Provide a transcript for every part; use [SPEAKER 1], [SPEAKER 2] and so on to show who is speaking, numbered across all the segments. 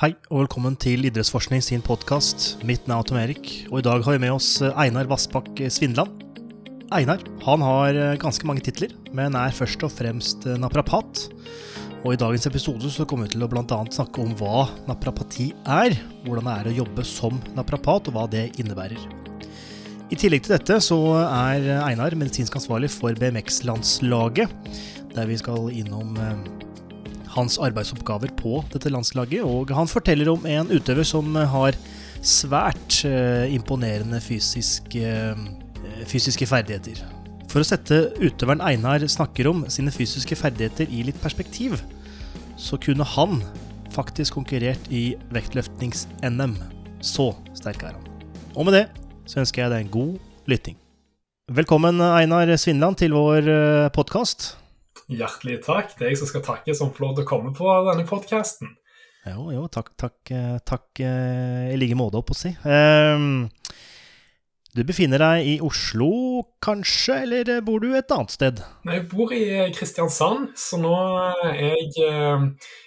[SPEAKER 1] Hei og velkommen til Idrettsforskning sin podkast. Mitt navn er Tom Erik, og i dag har vi med oss Einar Vassbakk Svindland. Einar han har ganske mange titler, men er først og fremst naprapat. Og I dagens episode så kommer vi til å bl.a. snakke om hva naprapati er, hvordan det er å jobbe som naprapat, og hva det innebærer. I tillegg til dette så er Einar medisinsk ansvarlig for BMX-landslaget, der vi skal innom hans arbeidsoppgaver på dette landslaget. Og han forteller om en utøver som har svært eh, imponerende fysiske, eh, fysiske ferdigheter. For å sette utøveren Einar snakker om sine fysiske ferdigheter i litt perspektiv, så kunne han faktisk konkurrert i vektløftnings-NM. Så sterk er han. Og med det så ønsker jeg deg en god lytting. Velkommen, Einar Svinland, til vår podkast.
[SPEAKER 2] Hjertelig takk. Det er jeg som skal takke som får lov til å komme på denne podkasten.
[SPEAKER 1] Jo, jo, takk, takk, takk i like måte, opp å si. Um, du befinner deg i Oslo, kanskje, eller bor du et annet sted?
[SPEAKER 2] Jeg bor i Kristiansand, så nå er jeg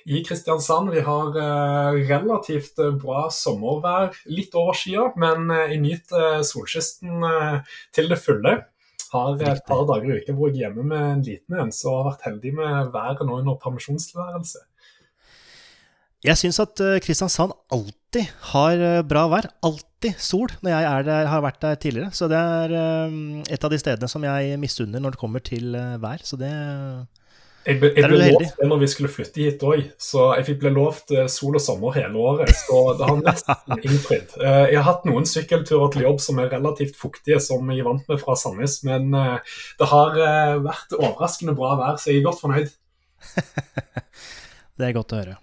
[SPEAKER 2] i Kristiansand. Vi har relativt bra sommervær, litt over skya, men jeg nyter solkysten til det fulle har et par dager i uka hvor jeg er hjemme med en liten en, så har vært heldig med været nå under permisjonstilværelse.
[SPEAKER 1] Jeg syns at Kristiansand alltid har bra vær. Alltid sol når jeg der, har vært der tidligere. Så det er et av de stedene som jeg misunner når det kommer til vær. Så det
[SPEAKER 2] jeg ble, jeg ble lovt det når vi skulle flytte hit òg, så jeg ble lovt sol og sommer hele året. Så det har nesten innfridd. Jeg har hatt noen sykkelturer til jobb som er relativt fuktige, som jeg vant med fra Sandnes, men det har vært overraskende bra vær, så jeg er godt fornøyd.
[SPEAKER 1] det er godt å høre.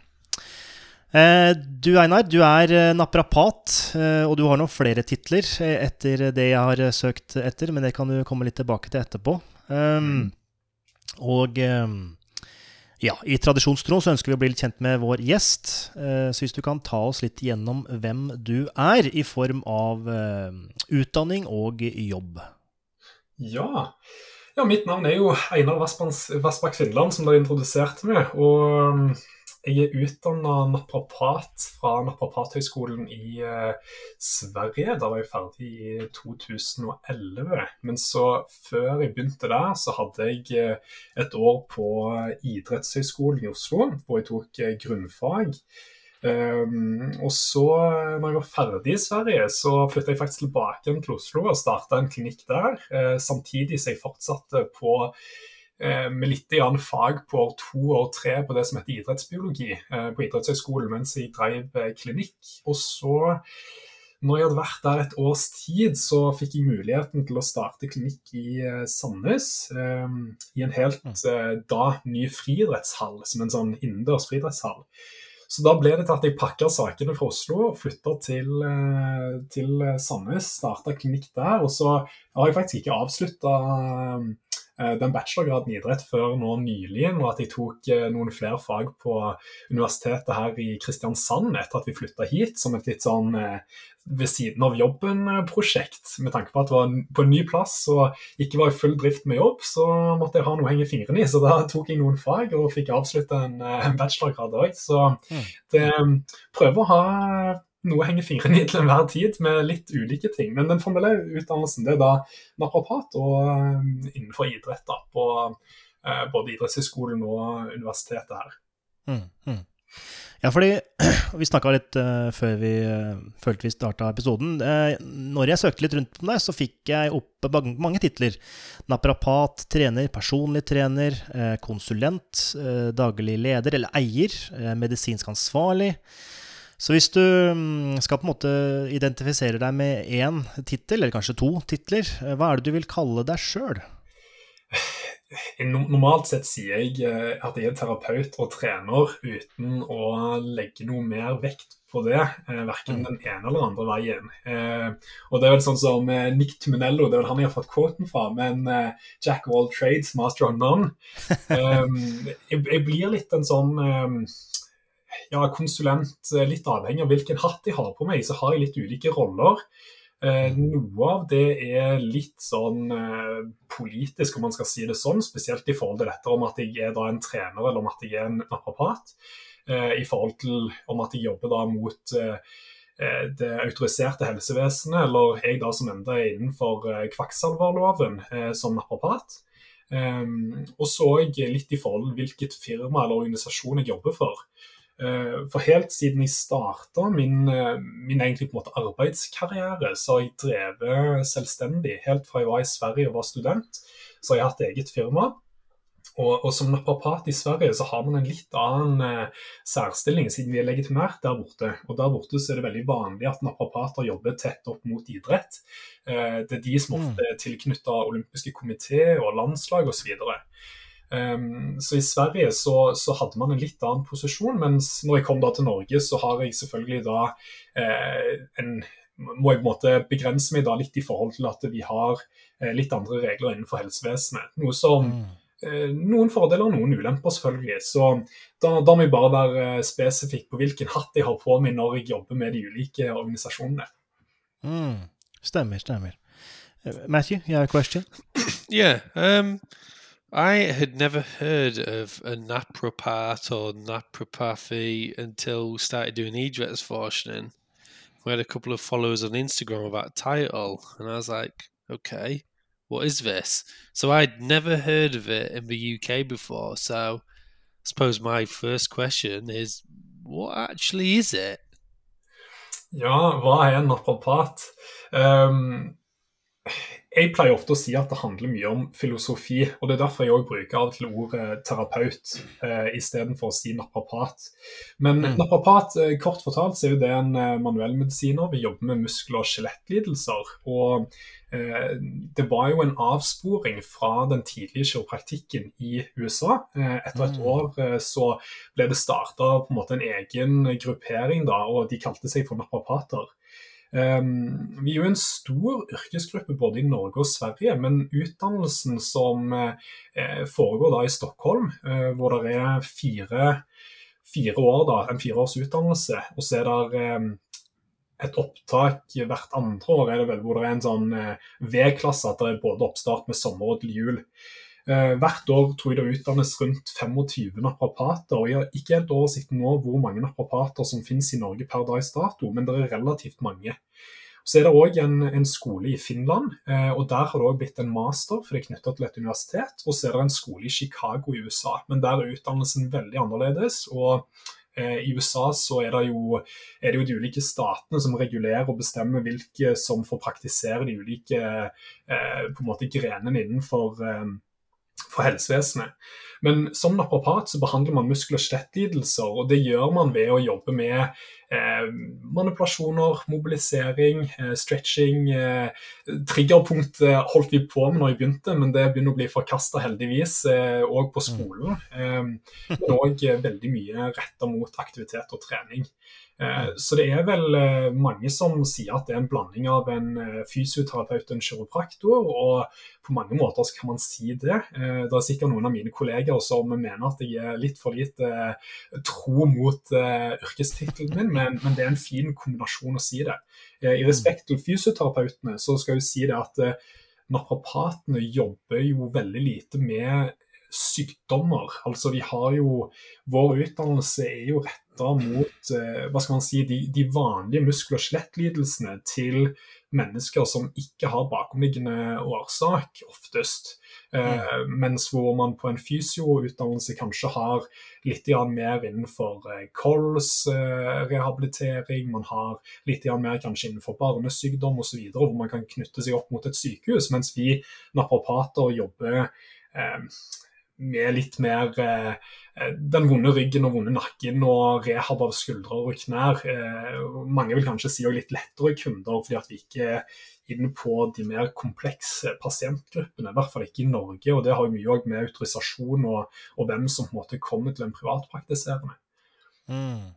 [SPEAKER 1] Du Einar, du er naprapat, og du har nå flere titler etter det jeg har søkt etter, men det kan du komme litt tilbake til etterpå. Mm. Og ja, i tradisjonstro så ønsker vi å bli litt kjent med vår gjest. Så hvis du kan ta oss litt gjennom hvem du er, i form av utdanning og jobb.
[SPEAKER 2] Ja. ja mitt navn er jo Einar Vassbakk Finland, som dere introduserte meg. Og jeg er utdanna naprapat fra Naprapathøgskolen i eh, Sverige. Da var jeg ferdig i 2011. Men så før jeg begynte der, så hadde jeg eh, et år på Idrettshøgskolen i Oslo, hvor jeg tok eh, grunnfag. Um, og så, når jeg var ferdig i Sverige, så flytta jeg faktisk tilbake til Oslo og starta en klinikk der. Uh, samtidig som jeg fortsatte på med litt grann fag på år to og tre på det som heter idrettsbiologi på idrettshøyskolen, mens jeg drev klinikk. Og så, når jeg hadde vært der et års tid, så fikk jeg muligheten til å starte klinikk i Sandnes. I en helt da ny friidrettshall, som en sånn innendørs friidrettshall. Så da ble det til at jeg pakka sakene fra Oslo og flytta til, til Sandnes. Starta klinikk der. Og så har jeg faktisk ikke avslutta den bachelorgraden i idrett før nå nylig, og at jeg tok noen flere fag på universitetet her i Kristiansand etter at vi flytta hit, som et litt sånn ved siden av jobben-prosjekt. Med tanke på at det var på en ny plass og ikke var i full drift med jobb, så måtte jeg ha noe å henge fingrene i. Så da tok jeg noen fag og fikk avslutta en, en bachelorgrad òg. Så det prøver å ha noe henger fingrene i til enhver tid, med litt ulike ting. Men den formelle utdannelsen det er da naprapat og innenfor idrett da, på uh, både idrettshøyskolen og universitetet her.
[SPEAKER 1] Mm, mm. Ja, fordi vi snakka litt uh, før vi uh, følte vi starta episoden. når jeg søkte litt rundt på deg, så fikk jeg opp mange titler. Naprapat, trener, personlig trener, konsulent, daglig leder eller eier, medisinsk ansvarlig. Så hvis du mm, skal på en måte identifisere deg med én tittel, eller kanskje to titler, hva er det du vil kalle deg sjøl?
[SPEAKER 2] Normalt sett sier jeg eh, at jeg er terapeut og trener uten å legge noe mer vekt på det, eh, verken den ene eller andre veien. Eh, og det er vel sånn som Nick Tuminello, det er vel han jeg har fått quoten fra, men Jack of all trades, master of none. jeg, blir litt en sånn ja, konsulent, eh, litt avhengig av hvilken hatt jeg har på meg, så har jeg litt ulike roller. Eh, noe av det er litt sånn eh, politisk, om man skal si det sånn, spesielt i forhold til dette om at jeg er da en trener eller om at jeg er en naprapat. i forhold til om at jeg jobber da mot det autoriserte helsevesenet, eller jeg da som enda er innenfor kvakksalverloven som naprapat. og så litt i forhold til hvilket firma eller organisasjon jeg jobber for. Eh, for helt siden jeg starta min, eh, min egentlig på en måte arbeidskarriere, så har jeg drevet selvstendig. Helt fra jeg var i Sverige og var student, så har jeg hatt eget firma. Og, og, som naprapat i Sverige så har man en litt annen eh, særstilling, siden vi er legitimert der borte. Og der borte så er det veldig vanlig at naprapater jobber tett opp mot idrett. Eh, det er de som ofte er tilknytta olympiske komité og landslag osv. Um, så i Sverige så, så, hadde man en litt annen posisjon, mens når jeg kom da til Norge, så har jeg selvfølgelig da eh, en må jeg på en måte begrense meg da litt i forhold til at vi har eh, litt andre regler innenfor helsevesenet. Noe som mm. eh, Noen fordeler og noen ulemper, selvfølgelig. Så da, da må jeg bare være spesifikk på hvilken hatt jeg har på meg når jeg jobber med de ulike organisasjonene.
[SPEAKER 1] Mm. Stemmer, stemmer. Matthew, you have a question?
[SPEAKER 3] Yeah. Um... I had never heard of a naprapat or naprapathy until we started doing Idrettsforskning. We had a couple of followers on Instagram about title, and I was like, okay, what is this? So I'd never heard of it in the UK before. So I suppose my first question is, what actually is it?
[SPEAKER 2] Hva er en naprapat? Um, jeg pleier ofte å si at det handler mye om filosofi. og Det er derfor jeg også bruker av og til ordet terapeut eh, istedenfor å si naprapat. Men mm. naprapat, eh, kort fortalt, så er jo det en eh, manuellmedisiner. Vi jobber med muskel- og skjelettlidelser. og eh, Det var jo en avsporing fra den tidlige kiropraktikken i USA. Eh, etter et mm. år eh, så ble det starta en, en egen gruppering, da, og de kalte seg for naprapater. Um, vi er jo en stor yrkesgruppe både i Norge og Sverige, men utdannelsen som uh, foregår da i Stockholm, uh, hvor det er fire, fire, år, da, en fireårs utdannelse, og så er det um, et opptak hvert andre år er det vel, hvor det er en sånn uh, V-klasse, at det er både oppstart med sommer og til jul. Eh, hvert år tror jeg det utdannes rundt 25 naprapater. og Jeg har ikke helt oversikt nå hvor mange naprapater som finnes i Norge per dags dato, men det er relativt mange. Så er det òg en, en, skole i Finland, eh, og der har det òg blitt en master, for det er knytta til et universitet. Og så er det en skole i Chicago i USA, men der er utdannelsen veldig annerledes. og eh, i USA så er det, jo, er det, jo, de ulike statene som regulerer og bestemmer hvilke som får praktisere de ulike eh, på en måte grenene innenfor eh, for helsevesenet. Men som naprapat så behandler man muskel- og skjelettlidelser, og det gjør man ved å jobbe med eh, manipulasjoner, mobilisering, eh, stretching. Eh, triggerpunkt holdt vi på med når vi begynte, men det begynner å bli forkasta heldigvis, òg eh, på skolen. Mm. men òg veldig mye retta mot aktivitet og trening. Eh, så det er vel eh, mange som sier at det er en blanding av en eh, fysioterapeut og en kiropraktor, og på mange måter kan man si det. Det er sikkert noen av mine kolleger som mener at jeg er litt for lite tro mot yrkestittelen min, men, men, det er en fin kombinasjon å si det. I respekt til fysioterapeutene så skal jeg si det at naprapatene jobber jo veldig lite med sykdommer. Altså vi har jo Vår utdannelse er jo retta mot eh, hva skal man si, de, de vanlige muskel- og skjelettlidelsene til mennesker som ikke har bakomliggende årsak, oftest. Eh, mm. mens hvor man på en fysioutdannelse kanskje har litt mer innenfor eh, kols-rehabilitering, eh, man har litt mer kanskje innenfor barnesykdom osv., hvor man kan knytte seg opp mot et sykehus, mens vi naprapater jobber eh, med litt mer eh, eh, den vonde ryggen og vonde nakken og rehab av skuldre og knær. Eh, mange vil kanskje si litt lettere kunder, fordi at vi ikke er inne på de mer komplekse pasientgruppene. I hvert fall ikke i Norge, og det har mye med autorisasjon og, og, hvem som på en måte kommer til en privatpraktiserende.
[SPEAKER 1] Mm,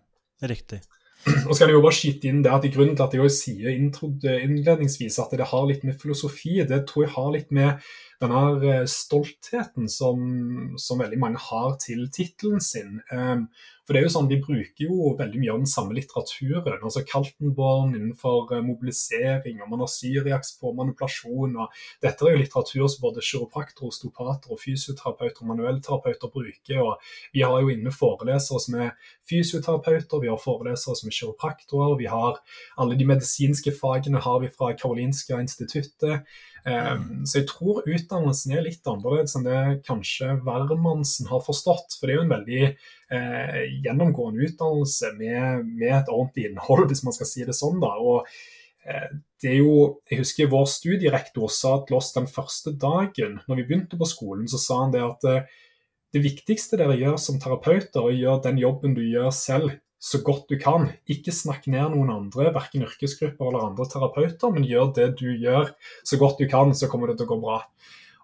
[SPEAKER 1] riktig.
[SPEAKER 2] Og skal jeg jo bare skyte inn det at i Grunnen til at jeg sier innledningsvis at det har litt med filosofi det tror jeg har litt med denne eh, stoltheten som, som veldig mange har til tittelen sin. Um, For det er jo sånn, Vi bruker jo veldig mye av den samme litteraturen. altså Kaltenborn innenfor eh, mobilisering, og man har Syriaks på manipulasjon. og Dette er jo litteratur som både kiropraktorer, osteopater, og fysioterapeuter og manuellterapeuter bruker. og Vi har jo inne forelesere som er fysioterapeuter, vi har forelesere som er kiropraktorer. Vi har alle de medisinske fagene har vi fra Karolinska instituttet. Um, så jeg tror utdannelsen er litt annerledes enn det kanskje hvermannsen har forstått. For det er jo en veldig eh, gjennomgående utdannelse med, med, et ordentlig innhold, hvis man skal si det sånn. da, og eh, det er jo, Jeg husker vår studierektor sa til oss den første dagen når vi begynte på skolen, så sa han det at eh, det viktigste dere gjør som terapeuter, er å gjøre den jobben du gjør selv, så godt du kan. Ikke snakk ned noen andre, verken yrkesgrupper eller andre terapeuter, men gjør det du gjør så godt du kan, så kommer det til å gå bra.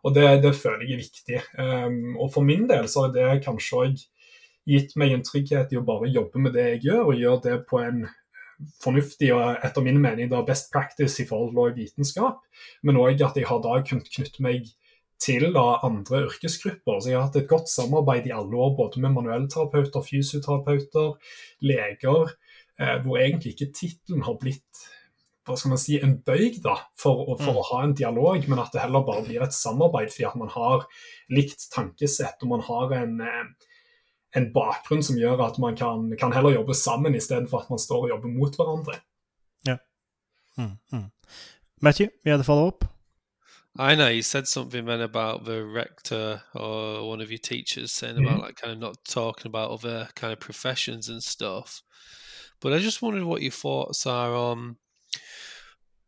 [SPEAKER 2] Og det, det føler jeg er viktig. Um, og for min del så har det kanskje òg gitt meg en trygghet i å bare jobbe med det jeg gjør, og gjøre det på en fornuftig og etter min mening da best practice i forhold til vitenskap, men òg at jeg har da kunnet knytte meg til da andre yrkesgrupper. Så jeg har hatt et godt samarbeid i alle år både med manuellterapeuter, fysioterapeuter, leger, eh, hvor egentlig ikke tittelen har blitt hva skal man si, en bøyg da, for, for mm. å ha en dialog, men at det heller bare blir et samarbeid fordi at man har likt tankesett og man har en, eh, en bakgrunn som gjør at man kan, kan heller jobbe sammen istedenfor at man står og jobber mot hverandre.
[SPEAKER 1] Ja. Mm, mm. Matthew, vi hadde follow-up?
[SPEAKER 3] I know you said something then about the rector or one of your teachers saying mm-hmm. about like kind of not talking about other kind of professions and stuff. But I just wondered what your thoughts are on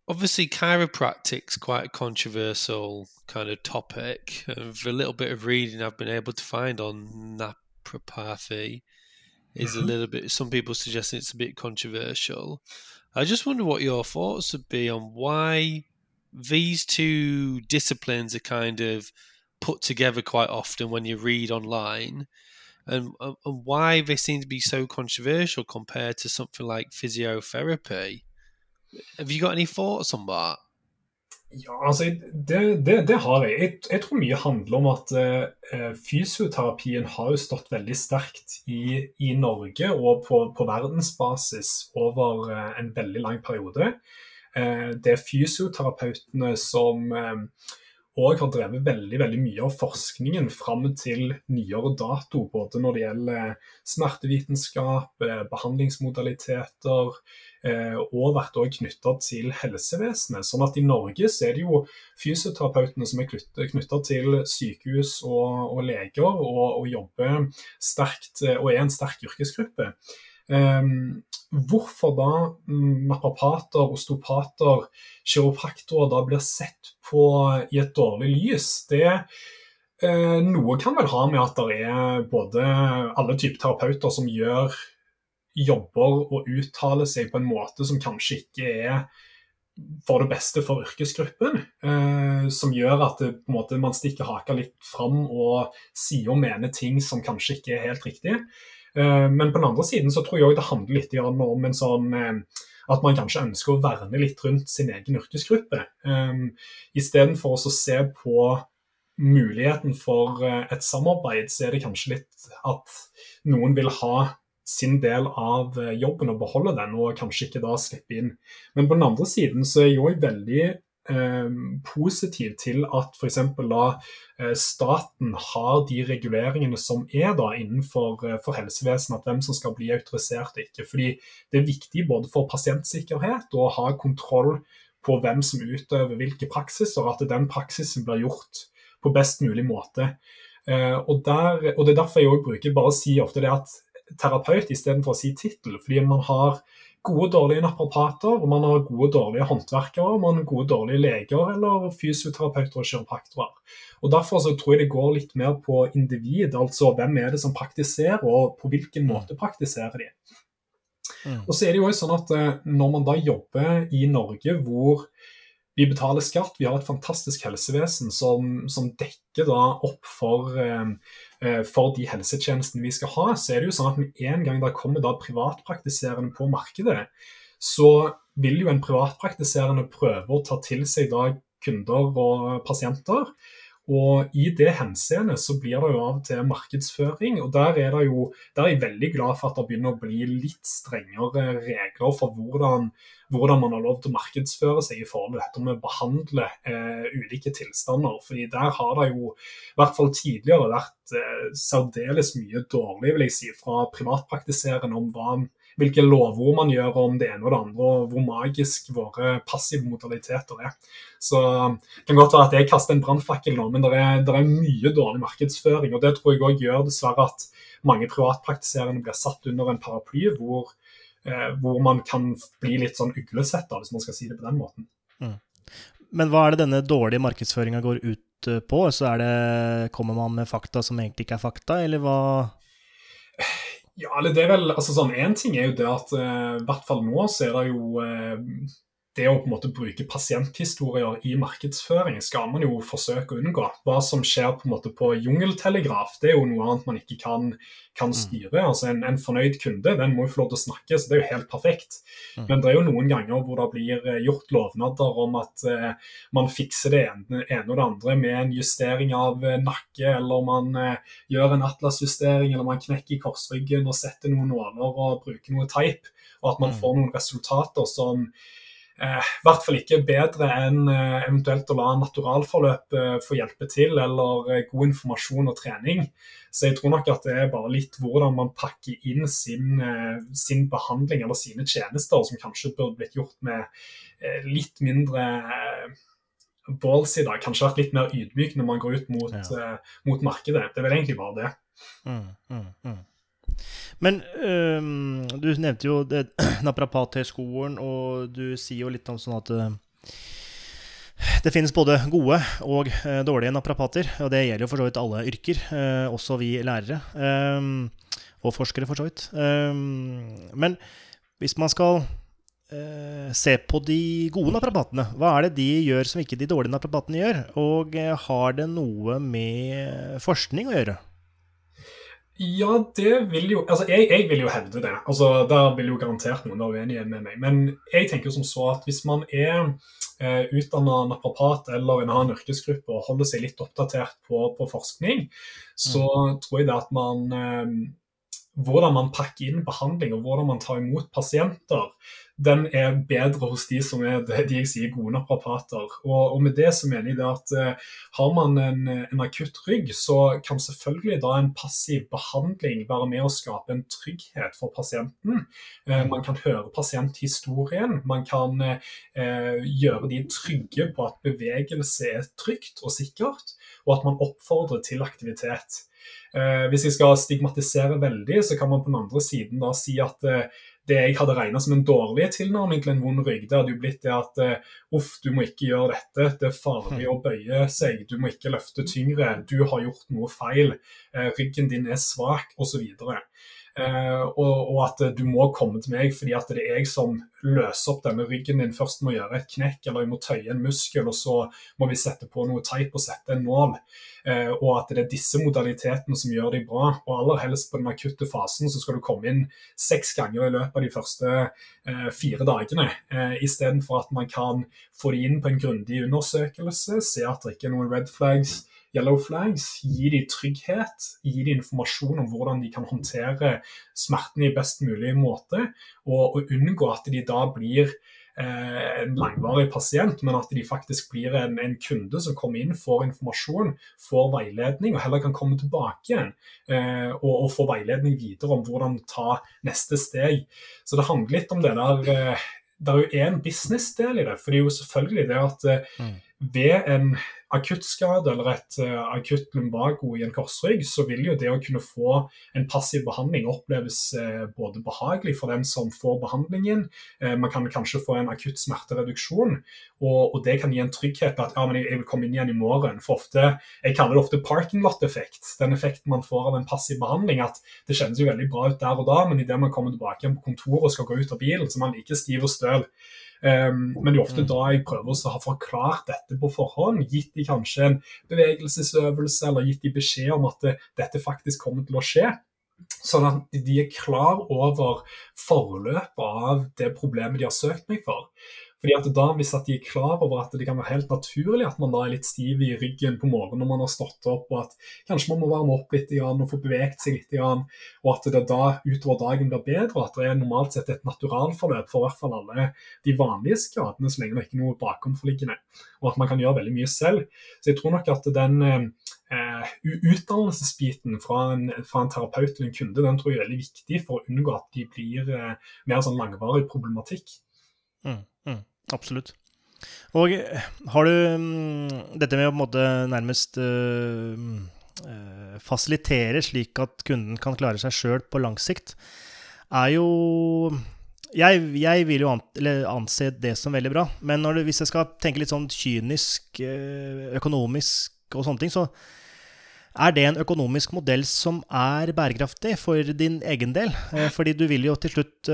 [SPEAKER 3] obviously chiropractic's quite a controversial kind of topic. And for a little bit of reading I've been able to find on naturopathy is mm-hmm. a little bit some people suggest it's a bit controversial. I just wonder what your thoughts would be on why these two disciplines are kind of put together quite often when you read online and, and why they seem to be so controversial compared to something like physiotherapy. Have you got any thoughts on that?
[SPEAKER 2] Ja, altså, det, det, det har jeg. jeg. jeg. tror mye handler om at uh, fysioterapien har jo stått veldig sterkt i, i Norge og på, på verdensbasis over uh, en veldig lang periode. Eh, det er fysioterapeutene som òg eh, har drevet veldig veldig mye av forskningen fram til nyere dato, både når det gjelder smertevitenskap, eh, behandlingsmodaliteter, og vært knytta til helsevesenet. Sånn at I Norge så er det jo fysioterapeutene som er knytta til sykehus og, og leger, og, og, jobber sterkt og er en sterk yrkesgruppe. Um, hvorfor da naprapater, osteopater, kiropraktorer da blir sett på i et dårlig lys, det eh, Noe kan vel ha med at det er både alle typer terapeuter som gjør jobber og uttaler seg på en måte som kanskje ikke er for det beste for yrkesgruppen. Eh, som gjør at det, måte, man stikker haka litt fram og sier og mener ting som kanskje ikke er helt riktig. Eh, men på den andre siden så tror jeg det handler litt om en sånn eh, at man kanskje ønsker å verne litt rundt sin egen yrkesgruppe. Um, Istedenfor å se på muligheten for et samarbeid, så er det kanskje litt at noen vil ha sin del av jobben og beholde den, og kanskje ikke da slippe inn. Men på den andre siden så er jeg òg veldig Eh, positiv til at f.eks. da eh, staten har de reguleringene som er da innenfor eh, for helsevesenet, at hvem som skal bli autorisert og ikke. Fordi det er viktig både for pasientsikkerhet og å ha kontroll på hvem som utøver hvilke praksiser, at den praksisen blir gjort på best mulig måte. Og, der, og Det er derfor jeg også bruker bare å si ofte det at terapeut istedenfor å si tittel. Fordi man har gode og dårlige naprapater, og man har gode og dårlige håndverkere, man har gode og dårlige leger eller fysioterapeuter og kiropraktorer. Og Derfor så tror jeg det går litt mer på individ, altså hvem er det som praktiserer, og på hvilken mm. måte praktiserer de. Mm. Og så er det jo også sånn at eh, Når man da jobber i Norge hvor vi betaler skatt, vi har et fantastisk helsevesen som, som dekker da opp for eh, Eh, for de helsetjenestene vi skal ha, så er det jo sånn at med en gang det kommer da privatpraktiserende på markedet, så vil jo en privatpraktiserende prøve å ta til seg da kunder og pasienter. Og I det henseende så blir det jo av og til markedsføring. og Der er, jo, der er jeg veldig glad for at det begynner å bli litt strengere regler for hvordan, hvordan man har lov til å markedsføre seg i forhold til dette med å behandle eh, ulike tilstander. fordi Der har det jo i hvert fall tidligere vært eh, særdeles mye dårlig vil jeg si, fra privatpraktiserende om hva hvilke lovord man gjør om det ene og det andre, og hvor magisk våre passive modaliteter er. Så Det kan godt være at jeg kaster en brannfakkel nå, men det er, det er, mye dårlig markedsføring. og Det tror jeg òg gjør dessverre at mange privatpraktiserende blir satt under en paraply hvor, eh, hvor man kan bli litt sånn uglesett, hvis man skal si det på den måten. Mm.
[SPEAKER 1] Men hva er det denne dårlige markedsføringa går ut eh, på? Så det, Kommer man med fakta som egentlig ikke er fakta, eller hva?
[SPEAKER 2] Ja, eller det er vel altså sånn, Én ting er jo det at uh, i hvert fall nå så er det jo uh, det å på en måte bruke pasienthistorier i markedsføring skal man jo forsøke å unngå. Hva som skjer på en måte på jungeltelegraf, det er jo noe annet man ikke kan, kan mm. styre. Altså en, en, fornøyd kunde den må jo få lov til å snakke, så det er jo helt perfekt. Mm. Men det er jo noen ganger hvor det blir eh, gjort lovnader om at eh, man fikser det ene, ene, og det andre med en justering av uh, nakke, eller man eh, gjør en atlasjustering, eller man knekker korsryggen og setter noen nåler og bruker noe teip, og at man mm. får noen resultater som eh, hvert fall ikke bedre enn eh, eventuelt å la naturalforløp eh, få hjelpe til, eller eh, god informasjon og trening. Så jeg tror nok at det er bare litt hvordan man pakker inn sin, eh, sin behandling eller sine tjenester, som kanskje burde blitt gjort med eh, litt mindre balls i dag. Kanskje vært litt mer ydmyk når man går ut mot, ja. mot markedet. Det er vel egentlig bare det. Mm, mm, mm.
[SPEAKER 1] Men um, du nevnte jo Naprapathøgskolen, og du sier jo litt om sånn at uh, det finnes både gode og uh, dårlige naprapater, og det gjelder jo for så vidt alle yrker, uh, også vi lærere. Og forskere, for så vidt. Men hvis man skal se på de gode naprapatene, hva er det de gjør som ikke de dårlige naprapatene gjør? Og har det noe med forskning å gjøre?
[SPEAKER 2] Ja, det vil jo Altså, jeg, jeg, vil jo hevde det. Altså, Der vil jo garantert noen være uenige med meg. Men jeg tenker jo som så at hvis man er eh, utdanna naprapat eller en annen yrkesgruppe og holder seg litt oppdatert på, på forskning, så mm. tror jeg det at man eh, Hvordan man pakker inn behandling og hvordan man tar imot pasienter, den er bedre hos de som er de jeg sier gode naprapater. Og, og, med det så mener jeg det at uh, har man en, en, akutt rygg, så kan selvfølgelig da en passiv behandling være med å skape en trygghet for pasienten. Uh, man kan høre pasienthistorien, man kan eh, gjøre de trygge på at bevegelse er trygt og sikkert, og at man oppfordrer til aktivitet. Hvis jeg skal stigmatisere veldig, så kan man på den andre siden da si at det jeg hadde regna som en dårlig tilnærming til en vond rygg, det hadde jo blitt det at eh, uff, du må ikke gjøre dette, det er farlig å bøye seg, du må ikke løfte tyngre, du har gjort noe feil, uh, ryggen din er svak, osv. Uh, og, at du må komme til meg fordi at det er jeg som løser opp denne ryggen din. Først må gjøre et knekk eller jeg må tøye en muskel, og så må vi sette på noe teip og sette en nål. Uh, og at det er disse modalitetene som gjør deg bra. Og aller helst på den akutte fasen så skal du komme inn seks ganger i løpet av de første uh, fire dagene. Eh, Istedenfor at man kan få det inn på en grundig undersøkelse, se at det ikke er noen red flags Yellow Flags, gi dem trygghet, gi dem informasjon om hvordan de kan håndtere smerten i best mulig måte, og, og unngå at de da blir eh, en langvarig pasient, men at de faktisk blir en, en, kunde som kommer inn, får informasjon, får veiledning, og heller kan komme tilbake igjen eh, og, og, få veiledning videre om hvordan ta neste steg. Så det handler litt om det der eh, Det er jo en businessdel i det, for det er jo selvfølgelig det at eh, mm. Ved en akuttskade eller et uh, akutt lumbago i en korsrygg, så vil jo det å kunne få en passiv behandling oppleves uh, både behagelig for den som får behandlingen, uh, man kan kanskje få en akutt smertereduksjon, og, og, det kan gi en trygghet på at ja, men jeg, jeg, vil komme inn igjen i morgen. For ofte, Jeg kaller det ofte parking lot-effekt, den effekten man får av en passiv behandling. At det kjennes jo veldig bra ut der og da, men idet man kommer tilbake igjen på kontoret og skal gå ut av bilen, så er man like stiv og støl. Um, men det er ofte da jeg prøver å ha forklart dette på forhånd. Gitt de kanskje en bevegelsesøvelse eller gitt de beskjed om at det, dette faktisk kommer til å skje. Sånn at de er klar over forløpet av det problemet de har søkt meg for. Fordi at da, Hvis at de er klar over at det kan være helt naturlig at man da er litt stiv i ryggen på morgenen når man har stått opp, og at kanskje man må varme opp litt og få beveget seg litt, og at det da utover dagen blir bedre, og at det er normalt sett et naturalforløp for i hvert fall alle de vanlige skadene, så lenge det ikke er noe bakomforliggende, og at man kan gjøre veldig mye selv. Så jeg tror nok at den eh, utdannelsesbiten fra en, fra en, terapeut til en kunde den tror jeg er veldig viktig for å unngå at de blir eh, mer sånn langvarig problematikk.
[SPEAKER 1] Mm. Absolutt. Og eh, har du mm, dette med å på en måte nærmest øh, fasilitere slik at kunden kan klare seg sjøl på lang sikt, er jo jeg, jeg, vil jo anse det som veldig bra. Men du, hvis jeg skal tenke litt sånn kynisk, økonomisk og sånne ting, så er det en økonomisk modell som er bærekraftig for din egen del? Fordi du vil jo til slutt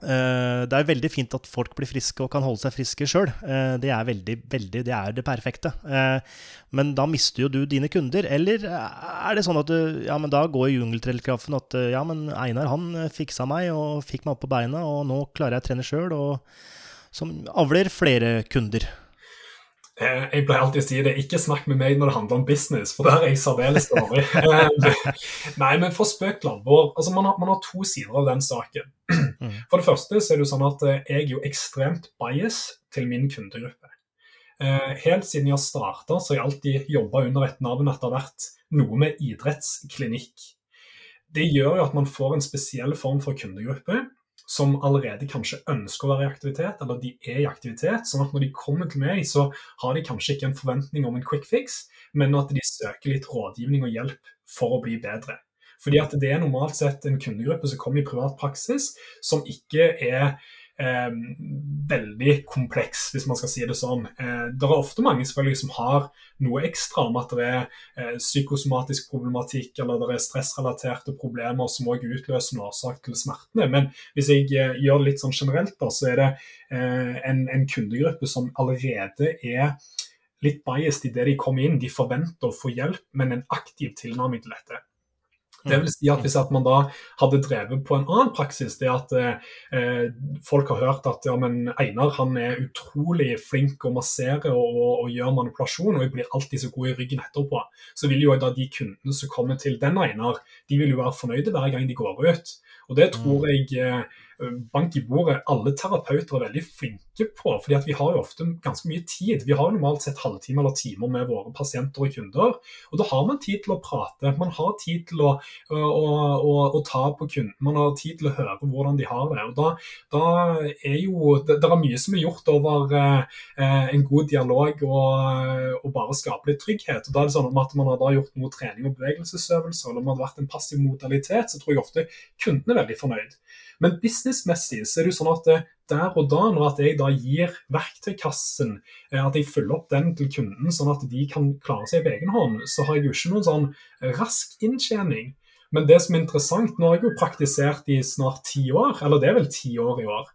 [SPEAKER 1] det er veldig fint at folk blir friske og kan holde seg friske sjøl. Eh, det er veldig, veldig, det er det perfekte. Uh, men da mister jo du dine kunder. Eller er det sånn at du, ja, men da går jungeltelegrafen at ja, men Einar han fiksa meg og fikk meg opp på beina, og nå klarer jeg å trene sjøl, og som avler flere kunder.
[SPEAKER 2] Eh, jeg pleier alltid å si det, ikke snakk med meg når det handler om business, for der er jeg særdeles dårlig. Eh, nei, men for spøk til alvor. Altså, man, man, har to sider av den saken. Mm. For det første så er det jo sånn at eh, jeg er jo ekstremt bias til min kundegruppe. Helt siden jeg har starta, så har jeg alltid jobba under et navn at det har vært noe med idrettsklinikk. Det gjør jo at man får en spesiell form for kundegruppe som allerede kanskje ønsker å være i aktivitet, eller de er i aktivitet. sånn at når de kommer til meg, så har de kanskje ikke en forventning om en quick fix, men at de søker litt rådgivning og hjelp for å bli bedre. Fordi at det er normalt sett en kundegruppe som kommer i privat praksis, som ikke er eh, veldig kompleks, hvis man skal si det sånn. Eh, det er ofte mange selvfølgelig som har noe ekstra om at det er eh, psykosomatisk problematikk eller det er stressrelaterte problemer som òg utløser en årsak til smertene. Men hvis jeg eh, gjør det litt sånn generelt, da, så er det eh, en, en kundegruppe som allerede er litt biased i det de kommer inn. De forventer å få hjelp, men en aktiv tilnærming til dette. Det vil si at Hvis at man da hadde drevet på en annen praksis, det at eh, folk har hørt at ja, men Einar han er utrolig flink å massere og, og, og gjør manipulasjon, og jeg blir alltid så god i ryggen etterpå, så vil jo da de kundene som kommer til den Einar, de vil jo være fornøyde hver gang de går ut. Og Det tror mm. jeg eh, bank i bordet alle terapeuter er veldig flinke på. fordi at vi har jo ofte ganske mye tid. Vi har jo normalt sett halvtime eller timer med våre pasienter og kunder. Og da har man tid til å prate. Man har tid til å, å, å, å ta på kunden. Man har tid til å høre hvordan de har det. Og da, da er jo det, det, er mye som er gjort over eh, en god dialog og, og, bare skape litt trygghet. Og da er det sånn at man har da gjort noe trening og bevegelsesøvelser, eller om det har vært en passiv modalitet, så tror jeg ofte kunden er veldig fornøyd. Men businessmessig så er det jo sånn at eh, der og da, når at jeg da gir verktøykassen, eh, at jeg følger opp den til kunden sånn at de kan klare seg på egen hånd, så har jeg jo ikke noen sånn rask inntjening. Men det som er interessant, nå har jeg jo praktisert i snart ti år, eller det er vel ti år i år.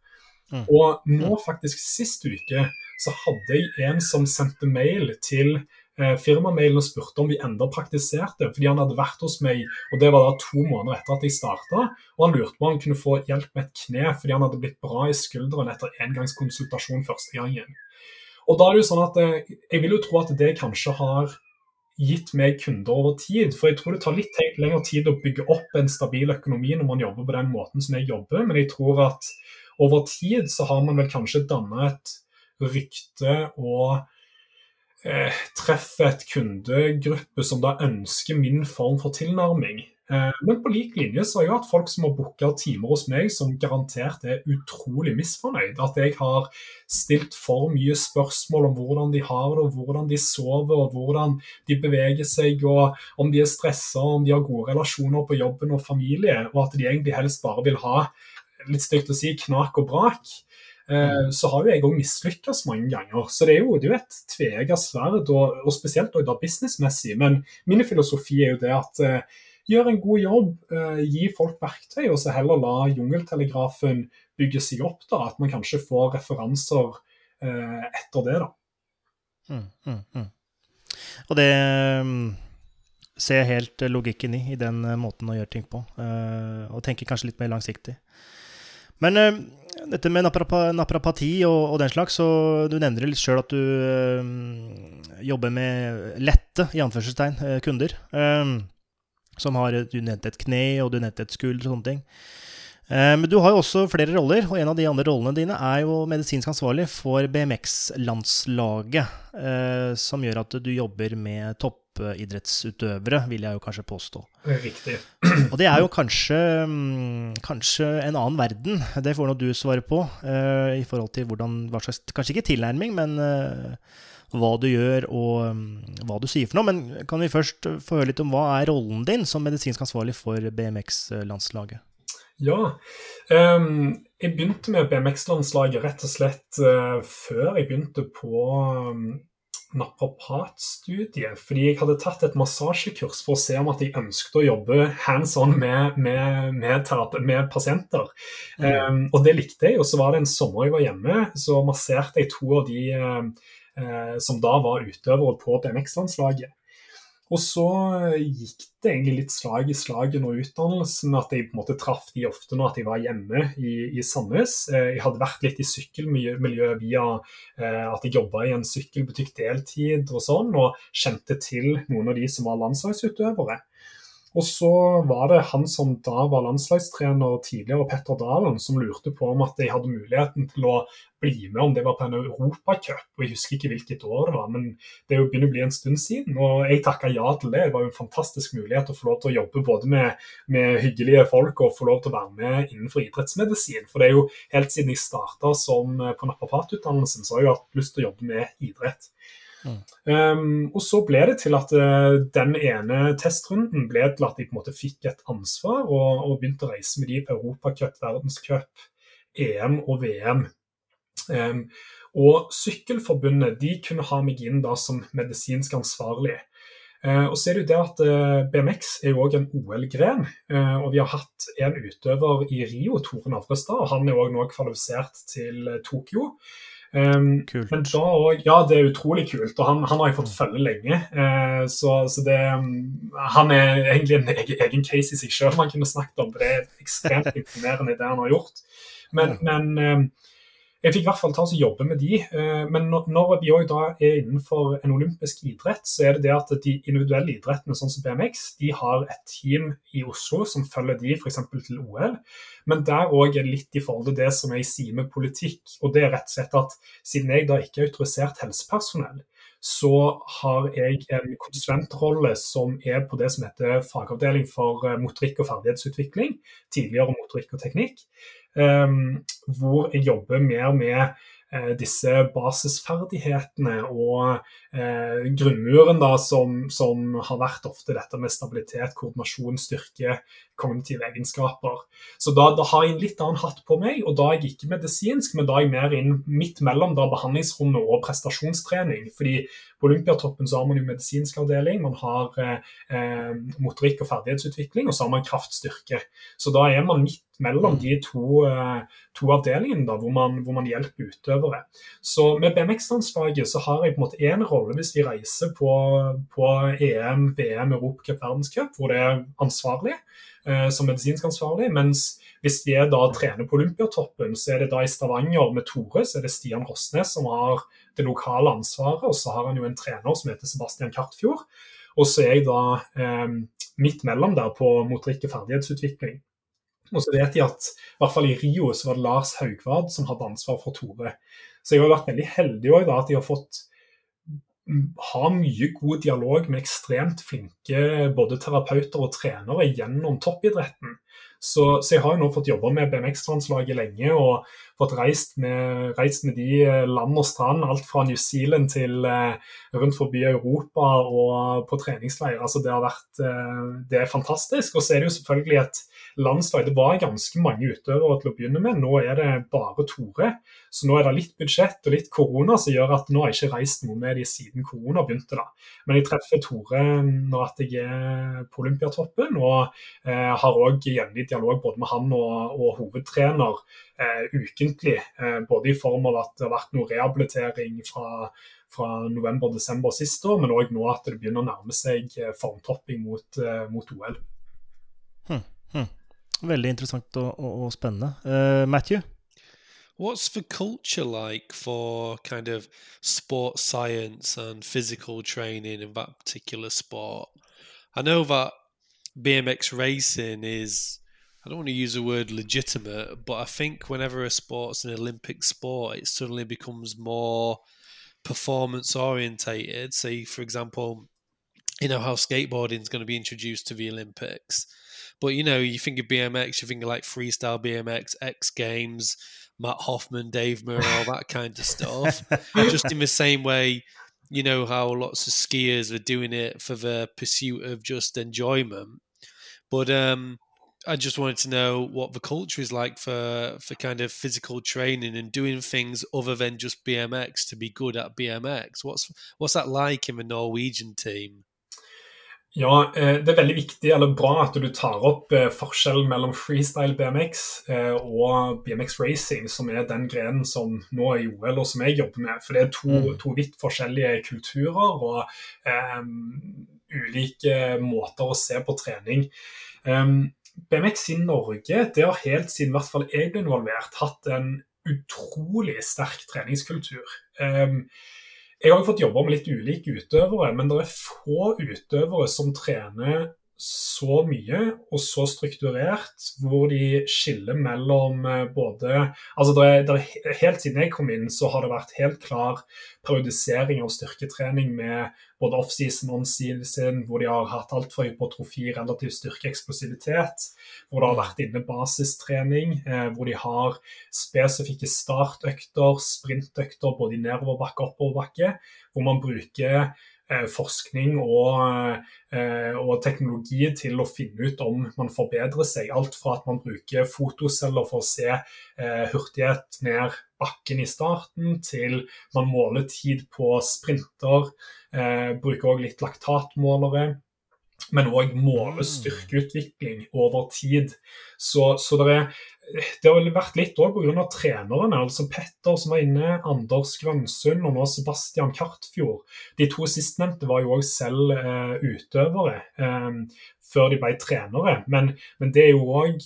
[SPEAKER 2] Mm. Og nå faktisk sist uke så hadde jeg en som sendte mail til eh, firmamailen og spurte om vi enda praktiserte, fordi han hadde vært hos meg, og det var da to måneder etter at jeg starta, og han lurte på om han kunne få hjelp med et kne fordi han hadde blitt bra i skulderen etter engangskonsultasjon første gangen. Og da er det jo sånn at eh, Jeg vil jo tro at det kanskje har gitt meg kunder over tid. For jeg tror det tar litt lengre tid å bygge opp en stabil økonomi når man jobber på den måten som jeg jobber, men jeg tror at over tid så har man vel kanskje dannet et rykte og eh, treffer et kundegruppe som da ønsker min form for tilnærming. Eh, men på lik linje så har jeg hatt folk som har booka timer hos meg som garantert er utrolig misfornøyd. At jeg har stilt for mye spørsmål om hvordan de har det, og hvordan de sover, og hvordan de beveger seg, og om de er stressa, om de har gode relasjoner på jobben og familie, og at de egentlig helst bare vil ha litt stygt å si, knak og brak. Eh, så har jo jeg òg mislykkes mange ganger. Så det er jo, det er jo et tveegget sverd, og, og, spesielt da businessmessig. Men min filosofi er jo det at eh, gjør en god jobb, eh, gi folk verktøy, og så heller la jungeltelegrafen bygge seg opp. da, At man kanskje får referanser eh, etter det. da.
[SPEAKER 1] Mm, mm, mm. Og det mm, ser jeg helt logikken i, i den måten å gjøre ting på. Og tenker kanskje litt mer langsiktig. Men dette med naprapati og, og, den slags, så du nevner litt sjøl at du øh, jobber med lette, i anførselstegn, kunder. Øh, som har Du nevnte et kne, og du nevnte et skulder og sånne ting. Men du har jo også flere roller, og en av de andre rollene dine er jo medisinsk ansvarlig for BMX-landslaget, som gjør at du jobber med toppidrettsutøvere, vil jeg jo kanskje påstå.
[SPEAKER 2] Riktig.
[SPEAKER 1] Og det er jo kanskje, mm, kanskje en annen verden, det får nå du svare på, Uh, i forhold til hvordan, hva slags Kanskje ikke tilnærming, men hva du gjør og um, hva du sier for noe. Men kan vi først få høre litt om hva er rollen din som medisinsk ansvarlig for BMX-landslaget?
[SPEAKER 2] Ja. Um, jeg begynte med BMX-landslaget rett og slett uh, før jeg begynte på um, naprapatstudiet. Fordi jeg hadde tatt et massasjekurs for å se om at jeg ønsket å jobbe hands on med, med, med, med pasienter. Mm. Um, og det likte jeg. Og så var det en sommer jeg var hjemme, så masserte jeg to av de uh, som da var utøvere på BMX-landslaget. Og så gikk det egentlig litt slag i slag under utdannelsen, at jeg på en måte traff de ofte når jeg var hjemme i, i Sandnes. Eh, jeg hadde vært litt i sykkelmiljøet via eh, at jeg jobba i en sykkelbutikk deltid og sånn, og kjente til noen av de som var landslagsutøvere. Og så var det han som da var landslagstrener tidligere, Petter Dalen, som lurte på om at de hadde muligheten til å bli med, om det var på en europacup. Jeg husker ikke hvilket år det var, men det begynner å bli en stund siden. Og jeg takka ja til det. Det var jo en fantastisk mulighet å få lov til å jobbe både med, med hyggelige folk og få lov til å være med innenfor idrettsmedisin. For det er jo helt siden jeg starta på naprapatutdannelsen, så har jeg hatt lyst til å jobbe med idrett. Um, og så ble det til at uh, den ene testrunden ble til at de på en måte fikk et ansvar og, og begynte å reise med de på Europacup, verdenscup, EM og VM. Um, og Sykkelforbundet de kunne ha meg inn da som medisinsk ansvarlig. Uh, og så er det jo det at uh, BMX er jo òg en OL-gren. Uh, og vi har hatt en utøver i Rio, Tore Navrestad, og han er òg nå kvalifisert til Tokyo. Um, kult. Men da òg ja, det er utrolig kult, og han, han har jeg fått følge lenge. Uh, så, så, det Han er egentlig en egen, egen case i seg sjøl man kunne snakket om. Det er ekstremt imponerende det han har gjort. Men, men um, jeg fikk i hvert fall ta oss og jobbe med de. Eh, men når vi òg da er innenfor en olympisk idrett, så er det det at de individuelle idrettene, sånn som BMX, de har et team i Oslo som følger de f.eks. til OL. Men der òg er litt i forhold til det som jeg sier med politikk. Og det er rett og slett at siden jeg da ikke er autorisert helsepersonell, så har jeg en konsulentrolle som er på det som heter fagavdeling for eh, motorikk og ferdighetsutvikling, tidligere motorikk og teknikk. Ehm, hvor jeg jobber mer med eh, disse basisferdighetene og eh, grunnmuren da, som, som, har vært ofte dette med stabilitet, koordinasjon, styrke, kognitive egenskaper. Så da, da, har jeg en litt annen hatt på meg, og da er jeg ikke medisinsk, men da er jeg mer inn midt mellom da, behandlingsrommet og prestasjonstrening. fordi på Olympiatoppen så har man jo medisinsk avdeling, man har eh, eh motorikk og ferdighetsutvikling, og så har man kraftstyrke. Så da er man midt mellom mm. de to, eh, to avdelingene da, hvor man, hvor man, hjelper utøvere. Så med BMX-landslaget så har jeg på en måte én rolle hvis vi reiser på, på EM, VM, Europacup, verdenscup, hvor det er ansvarlig eh, som medisinsk ansvarlig. Mens hvis vi da trener på Olympiatoppen, så er det da i Stavanger med Tore, så er det Stian Rosnes som har det lokale ansvaret. Og så har han jo en trener som heter Sebastian Kartfjord. Og så er jeg da eh, midt mellom der på motorikk og ferdighetsutvikling. Og så vet jeg at i hvert fall i Rio så var det Lars Haugvard som hadde ansvar for Tore. Så jeg har vært veldig heldig òg at jeg har fått ha mye god dialog med ekstremt flinke både terapeuter og trenere gjennom toppidretten. Så, så jeg har jo nå fått jobba med BMX-landslaget lenge og fått reist med, reist med, de land og strand. Alt fra New Zealand til eh, rundt forbi Europa og på treningsleir. Altså det har vært eh, Det er fantastisk. Og så er det jo selvfølgelig et landslag. Det var ganske mange utøvere til å begynne med. Nå er det bare Tore. Så nå er det litt budsjett og litt korona som gjør at nå har jeg ikke reist noe med de siden korona begynte. da. Men jeg treffer Tore når jeg er på Olympiatoppen, og eh, har òg jevnlig dialog både med han og, og hovedtrener eh, ukentlig. Eh, både i form av at det har vært noe rehabilitering fra fra november-desember sist år, men òg nå at det begynner å nærme seg eh, formtopping mot, eh, mot OL.
[SPEAKER 1] Veldig interessant og, og, og spennende. Uh, Matthew?
[SPEAKER 3] What's the culture like for kind of sports science and physical training in that particular sport? I know that BMX racing is, I don't want to use the word legitimate, but I think whenever a sport's an Olympic sport, it suddenly becomes more performance orientated. Say, for example, you know how skateboarding is going to be introduced to the Olympics. But you know, you think of BMX, you think of like freestyle BMX, X Games, Matt Hoffman, Dave Murray, all that kind of stuff. Just in the same way, you know how lots of skiers are doing it for the pursuit of just enjoyment. But um, I just wanted to know what the culture is like for for kind of physical training and doing things other than just BMX to be good at BMX. What's what's that like in the Norwegian team?
[SPEAKER 2] Ja, eh, det er veldig viktig eller bra at du tar opp eh, forskjellen mellom freestyle BMX eh, og BMX racing, som er den grenen som nå er i OL, og som jeg jobber med. For det er to, mm. to vidt forskjellige kulturer og um, ulike måter å se på trening. Um, BMX i Norge det har helt siden hvert fall jeg ble involvert, hatt en utrolig sterk treningskultur. Um, jeg har jo fått jobbe med litt ulike utøvere, men det er få utøvere som trener så mye og så strukturert, hvor de skiller mellom eh, både altså det det Helt siden jeg kom inn, så har det vært helt klar periodisering av styrketrening med både offseason og onseason, hvor de har hatt altfor hypotrofi, relativ styrke, eksplosivitet. Hvor det har vært inne basistrening, eh, hvor de har spesifikke startøkter, sprintøkter både i nedoverbakke og oppoverbakke, hvor man bruker forskning og, eh, og, teknologi til å finne ut om man forbedrer seg. Alt fra at man bruker fotoceller for å se eh, hurtighet ned bakken i starten, til man måler tid på sprinter. Eh, bruker òg litt laktatmålere men òg måle mm. styrkeutvikling over tid. Så, så det, er, det, har vært litt òg pga. trenerne. altså Petter som var inne, Anders Grønsund og nå Sebastian Kartfjord. De to sistnevnte var jo òg selv eh, utøvere eh, før de ble trenere. Men, men det er jo òg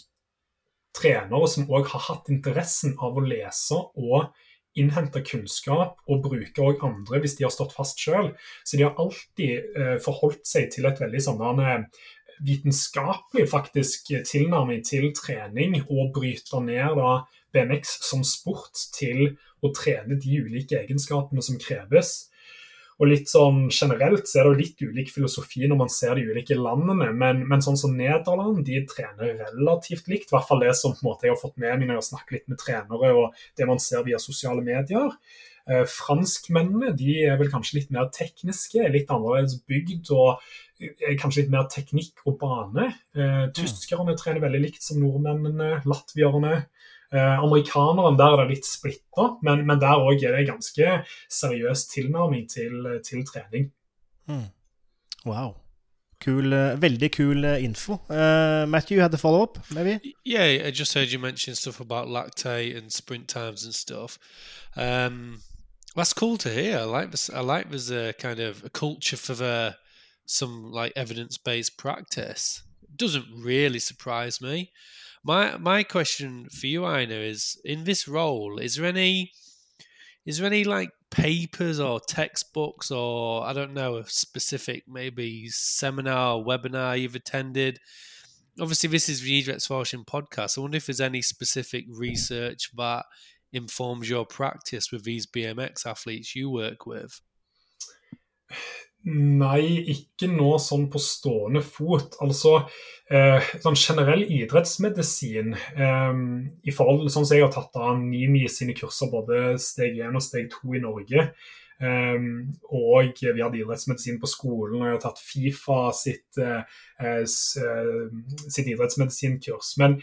[SPEAKER 2] trenere som òg har hatt interessen av å lese og innhente kunnskap og bruke òg andre hvis de har stått fast sjøl. Så de har alltid eh, forholdt seg til et veldig sånn eh, vitenskapelig faktisk tilnærming til trening, og bryter ned da BMX som sport til å trene de ulike egenskapene som kreves. Og litt sånn Generelt så er det litt ulik filosofi når man ser de ulike landene, men, men sånn som Nederland de trener relativt likt. I hvert fall det som på en måte jeg har fått med meg når jeg har snakket litt med trenere og det man ser via sosiale medier. Eh, franskmennene de er vel kanskje litt mer tekniske, litt annerledes bygd og kanskje litt mer teknikk og bane. Eh, mm. tyskerne trener veldig likt som nordmennene, latvierne. Eh, amerikaneren der er det litt splitta, men, men, der òg er det ganske seriøs tilnærming til, til trening.
[SPEAKER 1] Mm. Wow. Cool, uh, veldig kul uh, info. Uh, Matthew, you had the follow up, maybe?
[SPEAKER 3] Yeah, I just heard you mention stuff about lactate and sprint times and stuff. Um, that's cool to hear. I like this. I like there's a kind of a culture for the some like evidence based practice. It doesn't really surprise me. My my question for you, Ina, is in this role, is there any is there any like papers or textbooks or I don't know a specific maybe seminar or webinar you've attended? Obviously, this is the Idrettsforskning podcast. I wonder if there's any specific research that informs your practice with these BMX athletes you work with.
[SPEAKER 2] Nei, ikke nå sånn på stående fot. Altså eh, sånn generell idrettsmedisin eh, i forhold sånn som jeg har tatt av NIMI sine kurser, både steg 1 og steg 2 i Norge. Eh, og vi hadde idrettsmedisin på skolen, og jeg har tatt Fifa sitt, eh, eh, sitt idrettsmedisinkurs. Men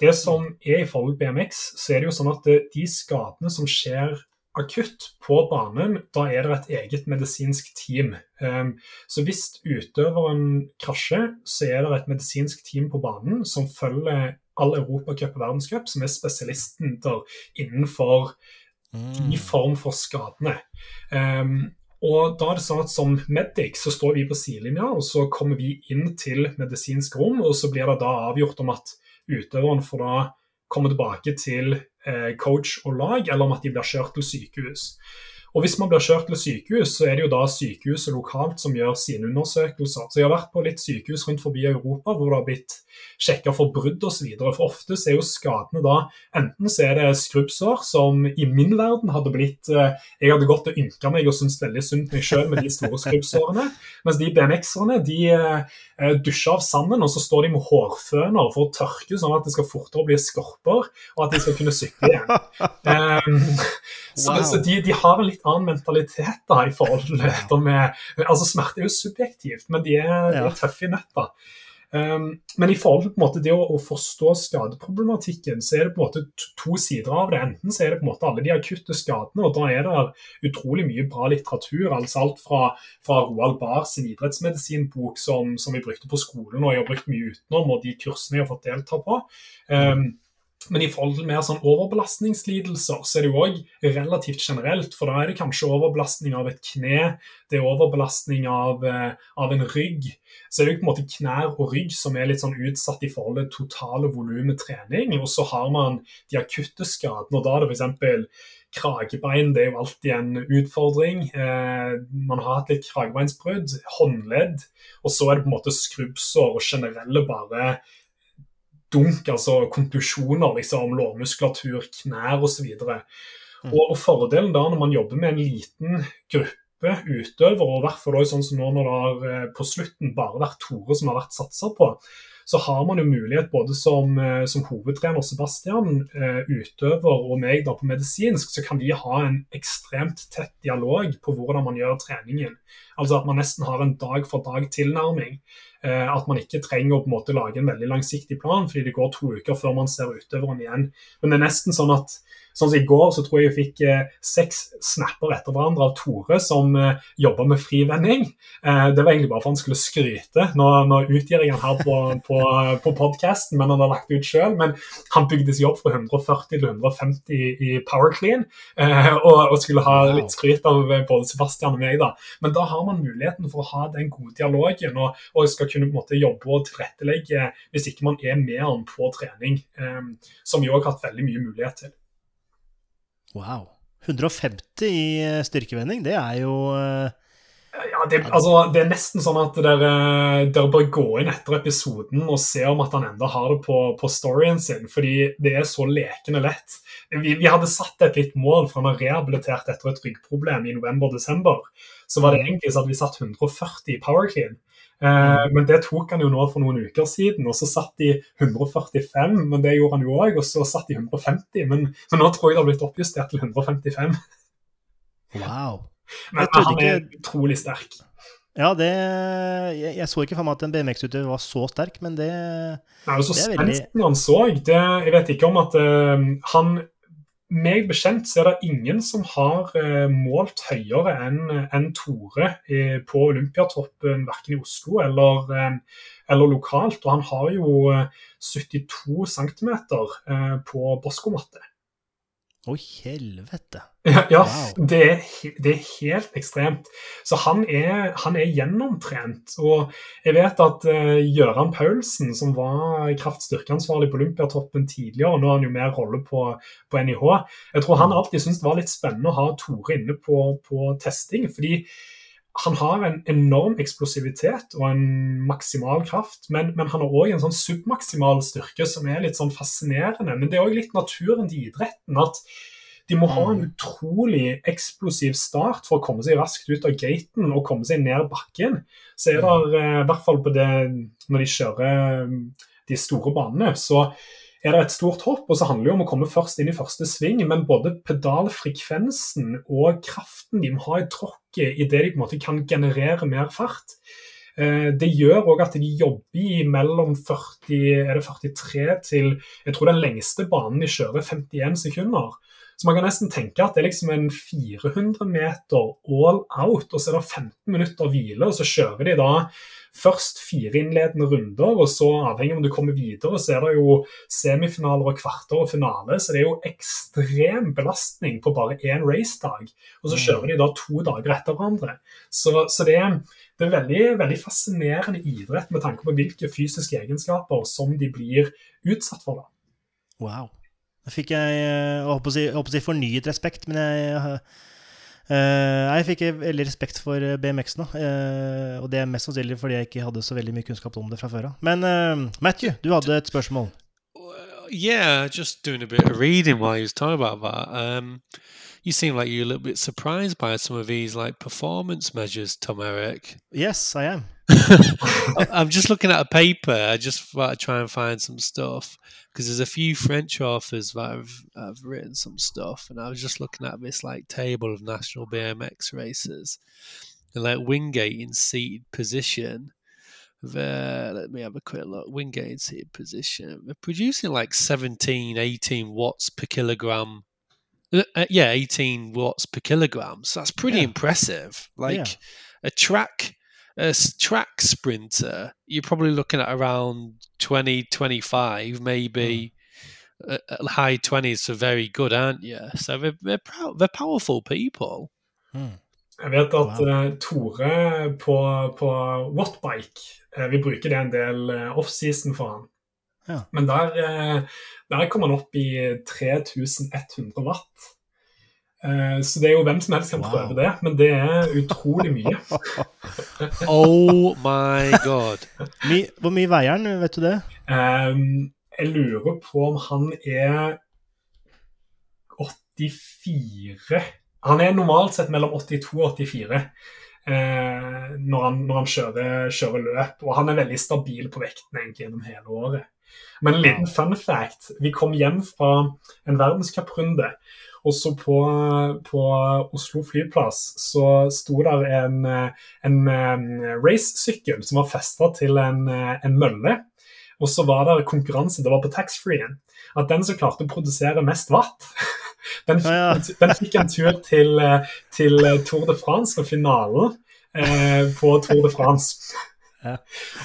[SPEAKER 2] det som er i forhold til BMX, så er det jo sånn at de skadene som skjer akutt på banen, da er det et eget medisinsk team. Ehm, så hvis utøveren krasjer, så er det et medisinsk team på banen som følger all Europacup og verdenscup, som er spesialisten der innenfor de mm. form for skadene. Um, og da er det sånn at Som medic så står vi på sidelinja, og så kommer vi inn til medisinsk rom, og så blir det da avgjort om at utøveren får da komme tilbake til eh, coach og lag, eller om at de blir kjørt til sykehus. Og Hvis man blir kjørt til sykehus, så er det jo da sykehuset lokalt som gjør sine undersøkelser. Så Jeg har vært på litt sykehus rundt forbi Europa hvor det har blitt sjekka for brudd osv. For ofte så er jo skadene da enten så er det skrubbsår, som i min verden hadde blitt eh, Jeg hadde gått og ynka meg og syntes veldig synd meg sjøl med de store skrubbsårene. Mens de BMX-erne de eh, dusjer av sanden, og så står de med hårføner for å tørke, sånn at det skal fortere bli skorper, og at de skal kunne sykle igjen. Um, så, wow. så de, de, har en litt annen mentalitet da, i forhold til dette med altså Smerte er jo subjektivt, men de er, de er tøffe i nøtta. Um, men i forhold til på en måte, det å, å, forstå skadeproblematikken, så er det på en måte to sider av det. Enten så er det på en måte alle de akutte skadene, og da er det utrolig mye bra litteratur. altså Alt fra, fra Roald Bahr sin idrettsmedisinbok som, som vi brukte på skolen, og jeg har brukt mye utenom, og de kursene jeg har fått delta på. Um, men i forhold til mer sånn overbelastningslidelser, så er det jo òg relativt generelt. For da er det kanskje overbelastning av et kne, det er overbelastning av, eh, av en rygg. Så er det jo på en måte knær og rygg som er litt sånn utsatt i forhold til totale volumet trening. Og så har man de akutte skadene, og da er det f.eks. Kragebein det er jo alltid en utfordring. Eh, man har hatt litt kragebeinsbrudd, håndledd, og så er det på en måte skrubbsår og generelle bare dunk, altså konklusjoner liksom, lårmuskulatur, knær osv. Mm. Og, og fordelen da når man jobber med en liten gruppe utøvere, og i hvert fall sånn som nå når det har eh, på slutten bare vært Tore som har vært satsa på, så har man jo mulighet både som, eh, som hovedtrener Sebastian, eh, utøver og meg da på medisinsk, så kan vi ha en ekstremt tett dialog på hvordan man gjør treningen. Altså at man nesten har en dag-for-dag-tilnærming. Eh, at man ikke trenger å på en måte lage en veldig langsiktig plan, fordi det går to uker før man ser utøveren igjen. Men det er nesten sånn at Sånn som I går så tror jeg jeg fikk eh, seks snapper etter hverandre av Tore som eh, jobba med frivending. Eh, det var egentlig bare for han skulle skryte. Nå, nå utgir jeg han her på, på, på podkasten, men han har lagt ut sjøl. Men han bygde seg opp fra 140 til 150 i Power Clean, eh, og, og, skulle ha litt skryt av både Sebastian og meg. da. Men da har man muligheten for å ha den gode dialogen og, og skal kunne på en måte jobbe og tilrettelegge hvis ikke man er med han på trening, eh, som vi òg har hatt veldig mye mulighet til.
[SPEAKER 1] Wow. 150 i eh, styrkevending, det er jo uh...
[SPEAKER 2] Ja, det, altså, det, er nesten sånn at dere, dere bør gå inn etter episoden og se om at han enda har det på, på storyen sin, fordi det er så lekende lett. Vi, vi hadde satt et litt mål, for han har rehabilitert etter et ryggproblem i november-desember. Så var det mm. egentlig sånn at vi satt 140 i Power Clean. Eh, men det tok han jo nå for noen uker siden, og så satt de 145. Men det gjorde han jo òg, og så satt de 150. Men, men, nå tror jeg det har blitt oppjustert til 155.
[SPEAKER 1] Wow.
[SPEAKER 2] Men, men han er utrolig sterk.
[SPEAKER 1] Ja, det Jeg, jeg så ikke for meg at en BMX-utøver var så sterk, men det,
[SPEAKER 2] det er så Spensten han så, det, jeg vet ikke om at uh, han meg bekjent så er det ingen som har uh, målt høyere enn en Tore eh, på Olympiatoppen, verken i Oslo eller, eller, lokalt. Og han har jo 72 cm på Bosko-matte.
[SPEAKER 1] Å, helvete.
[SPEAKER 2] Ja, ja wow. det, er, det, er, helt ekstremt. Så han er, han er, gjennomtrent. Og jeg vet at uh, Gøran Paulsen, som var kraftstyrkeansvarlig på Olympiatoppen tidligere, nå har han jo mer rolle på, på NIH, jeg tror han alltid syntes det var litt spennende å ha Tore inne på, på testing. fordi han har en enorm eksplosivitet og en maksimal kraft, men, men han har òg en sånn submaksimal styrke som er litt sånn fascinerende. Men det er òg litt naturen til idretten. at de må ha en mm. utrolig eksplosiv start for å komme seg raskt ut av gaten og komme seg ned bakken. Så er det, eh, i hvert fall på det når de kjører eh, de store banene, så er det et stort hopp, og så handler det om å komme først inn i første sving. Men både pedalfrekvensen og kraften de må ha i tråkket idet de på en måte kan generere mer fart, eh, det gjør òg at de jobber mellom 40, er det 43 til Jeg tror den lengste banen de kjører, 51 sekunder. Så man kan nesten tenke at det er liksom en 400 meter all out, og så er det 15 minutter hvile, og så kjører de da først fire innledende runder, og så avhengig om du kommer videre, så er det jo semifinaler og kvarter og finale. Så det er jo ekstrem belastning på bare én racedag. Og så mm. kjører de da to dager etter hverandre. Så, så det, det er veldig, veldig fascinerende idrett med tanke på hvilke fysiske egenskaper som de blir utsatt for. da.
[SPEAKER 1] Wow. Fikk jeg jeg holdt å si, fornyet respekt, men jeg Uh, jeg fikk veldig respekt for BMX nå. Uh, og det er mest sannsynlig fordi jeg ikke hadde så veldig mye kunnskap om det fra før av. Men uh, Matthew, du hadde et spørsmål.
[SPEAKER 3] yeah, just doing a bit of reading while you was talking about you seem like you're a little bit surprised by some of these like performance measures, Tom Eric.
[SPEAKER 1] Yes, I am.
[SPEAKER 3] I'm just looking at a paper. I just thought I'd try and find some stuff because there's a few French authors that have, have written some stuff, and I was just looking at this like table of national BMX races, and like Wingate in seated position there, let me have a quick look. Wingate in seated position. They're producing like 17, 18 watts per kilogram. Uh, yeah, 18 watts per kilogram. So that's pretty
[SPEAKER 1] Yeah.
[SPEAKER 3] impressive. Like
[SPEAKER 1] Yeah.
[SPEAKER 3] a track a s- track sprinter, you're probably looking at around 20, 25, maybe uh, uh, high 20s. So very good, aren't you? So they're, they're, prou- they're powerful people.
[SPEAKER 2] Jeg vet at
[SPEAKER 1] Wow.
[SPEAKER 2] eh, Tore på, på Wattbike eh, Vi bruker det en del eh, offseason for han.
[SPEAKER 1] Ja.
[SPEAKER 2] Men der, eh, der kom han opp i 3100 watt. Eh, så det er jo hvem som helst kan
[SPEAKER 1] Wow.
[SPEAKER 2] prøve det, men det er utrolig mye.
[SPEAKER 3] Oh my God.
[SPEAKER 1] My, hvor mye veier han, vet du det?
[SPEAKER 2] Um, jeg lurer på om han er 84 Han er normalt sett mellom 82 og 84 uh, når han, når han kjører, kjører løp. Og han er veldig stabil på vekten egentlig gjennom hele året. Men en liten fun fact. Vi kom hjem fra en verdenscuprunde. Og så på, på Oslo flyplass så sto der en, en eh, racesykkel som var festa til en, en mølle. Og så var det konkurranse, det var på taxfree-en. At den som klarte å produsere mest watt, den en- den fikk en tur til, til Tour de France og finalen eh, på Tour de France.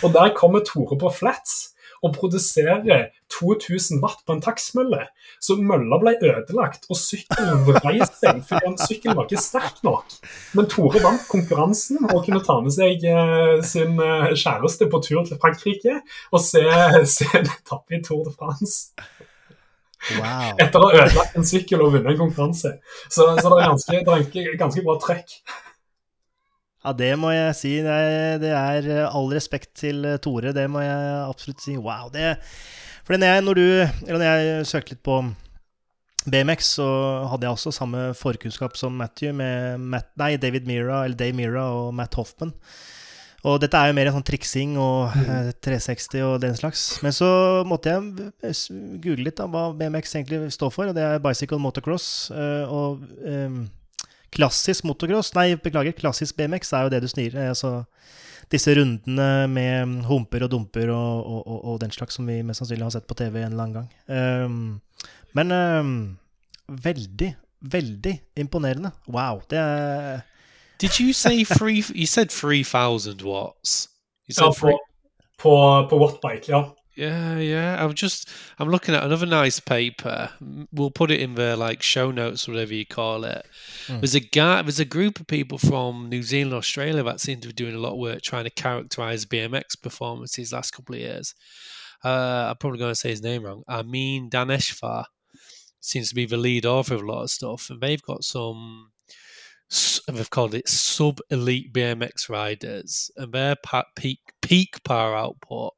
[SPEAKER 2] Og der kommer Tore på flats og produserer 2000 watt på en takstmølle. Så mølla ble ødelagt, og sykkelen vrei seg fordi sykkelen var ikke sterk nok. Men Tore vant konkurransen og kunne ta med seg eh, sin eh, kjæreste på tur til Frankrike og se, se en etappe i Tour de France
[SPEAKER 1] Wow.
[SPEAKER 2] etter å ha ødelagt en sykkel og vunnet en konkurranse. Så, så det er ganske, det er ganske, bra trekk.
[SPEAKER 1] Ja, det må jeg si. Det er, det er eh, all respekt til eh, Tore. Det må jeg absolutt si. Wow. Det, for når jeg, når, du, eller når jeg søkte litt på BMX, så hadde jeg også samme forkunnskap som Matthew med Matt, nei, David Mira, eller Dave Mira og Matt Hoffman. Og dette er jo mer en sånn triksing og mm. 360 og den slags. Men så måtte jeg google litt da, hva BMX egentlig står for, og det er bicycle motocross. eh, og eh, klassisk motocross, nei, beklager, klassisk BMX er jo det du snir. eh, Altså disse rundene med humper og dumper og, og, og, og den slags som vi mest sannsynlig har sett på TV en eller annen gang. Um, men um, veldig, veldig imponerende. Wow. Det er
[SPEAKER 3] Did you say three? You said three thousand watts. You said
[SPEAKER 2] Ja,
[SPEAKER 3] three.
[SPEAKER 2] på, på, på Wattbike, ja.
[SPEAKER 3] Yeah, yeah. I'm just I'm looking at another nice paper. We'll put it in the like show notes, whatever you call it.
[SPEAKER 1] Mm.
[SPEAKER 3] There's a guy. There's a group of people from New Zealand, Australia that seem to be doing a lot of work trying to characterize BMX performances last couple of years. Uh, I'm probably going to say his name wrong. Amin Daneshvar seems to be the lead author of a lot of stuff, and they've got some. They've called it sub elite BMX riders, and their peak peak power output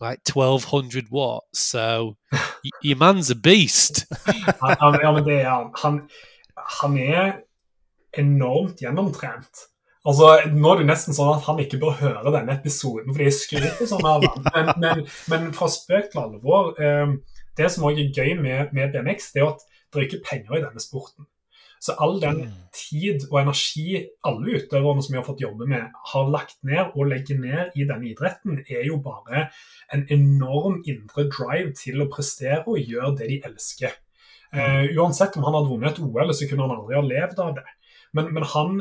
[SPEAKER 3] like 1200 watts. So your man's a beast.
[SPEAKER 2] Ja, men det er han. han. Han er enormt gjennomtrent. Altså, Nå er det nesten sånn at han ikke bør høre denne episoden, fordi jeg skryter sånn av han. Men, men, men fra spøk til alvor eh, Det som òg er gøy med, med BMX, det er at det er ikke penger i denne sporten. Så all den tid og energi alle utøverne som vi har fått jobbe med, har lagt ned og legger ned i denne idretten, er jo bare en enorm indre drive til å prestere og gjøre det de elsker. Uh, uansett om han hadde vunnet et OL, så kunne han aldri ha levd av det. Men, men han,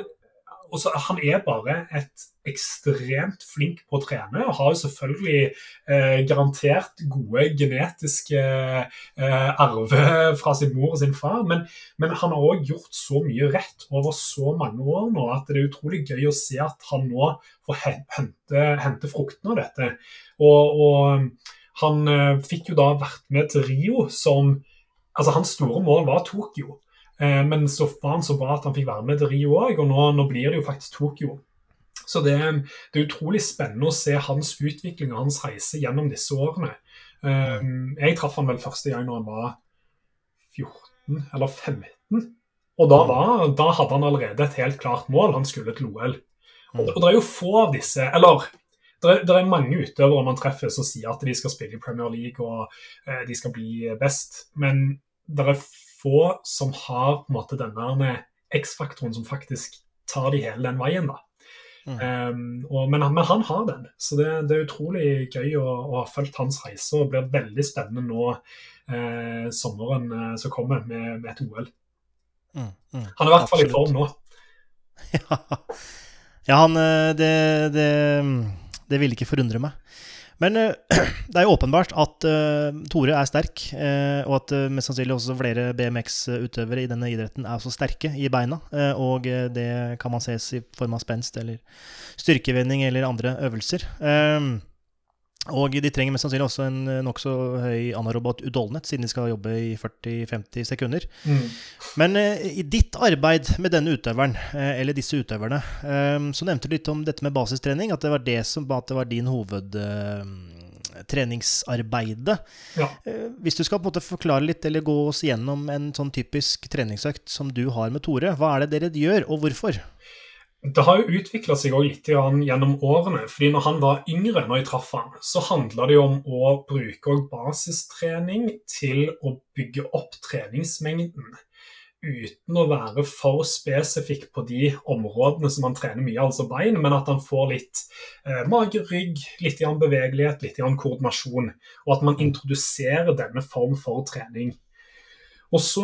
[SPEAKER 2] også, han er bare et ekstremt flink på å trene, og har jo selvfølgelig eh, garantert gode genetiske eh, arve fra sin mor og sin far. Men, men han har òg gjort så mye rett over så mange år nå at det er utrolig gøy å se at han nå får hente, hente fruktene av dette. Og, og han eh, fikk jo da vært med til Rio som altså Hans store mål var Tokyo. Eh, men så var han så bra at han fikk være med til Rio òg, og nå, nå, blir det jo faktisk Tokyo. Så det, det, er utrolig spennende å se hans utvikling og hans reise gjennom disse årene. Eh, jeg traff han vel første gang når han var 14 eller 15. Og da, var, da hadde han allerede et helt klart mål. Han skulle til OL. Og, og det er jo få av disse Eller det er, det er, mange utøvere man treffer som sier at de skal spille i Premier League og eh, de skal bli best. Men det er få som har på en måte denne X-faktoren som faktisk tar de hele den veien. da. Mm. Um, og, men, men, han har den, så det, det er utrolig gøy å, å, ha fulgt hans reise. og blir veldig spennende nå eh, sommeren eh, som kommer, med, med et OL. Mm, mm, han er i hvert fall i form nå.
[SPEAKER 1] ja. ja, han eh, det, det, det vil ikke forundre meg. Men uh, det er jo åpenbart at uh, Tore er sterk, uh, og at mest sannsynlig også flere BMX-utøvere i denne idretten er også sterke i beina. og det kan man ses i form av spenst eller styrkevinning eller andre øvelser. Og de trenger mest sannsynlig også en nokså høy anarobat udolnet, siden de skal jobbe i 40-50 sekunder. Mm. Men i ditt arbeid med denne utøveren, eller disse utøverne, så nevnte du litt om dette med basistrening, at det var det som at det var din hovedtreningsarbeide. Ja. Hvis du skal på en måte forklare litt, eller gå oss gjennom en sånn typisk treningsøkt som du har med Tore, hva er det dere gjør, og hvorfor?
[SPEAKER 2] Det har jo utvikla seg litt gjennom årene. fordi når han var yngre, når jeg traff han, så handla det jo om å bruke basistrening til å bygge opp treningsmengden. Uten å være for spesifikk på de områdene som han trener mye, altså bein, men at han får litt eh, mage, rygg, litt bevegelighet, litt koordinasjon. Og at man introduserer denne form for trening. Og så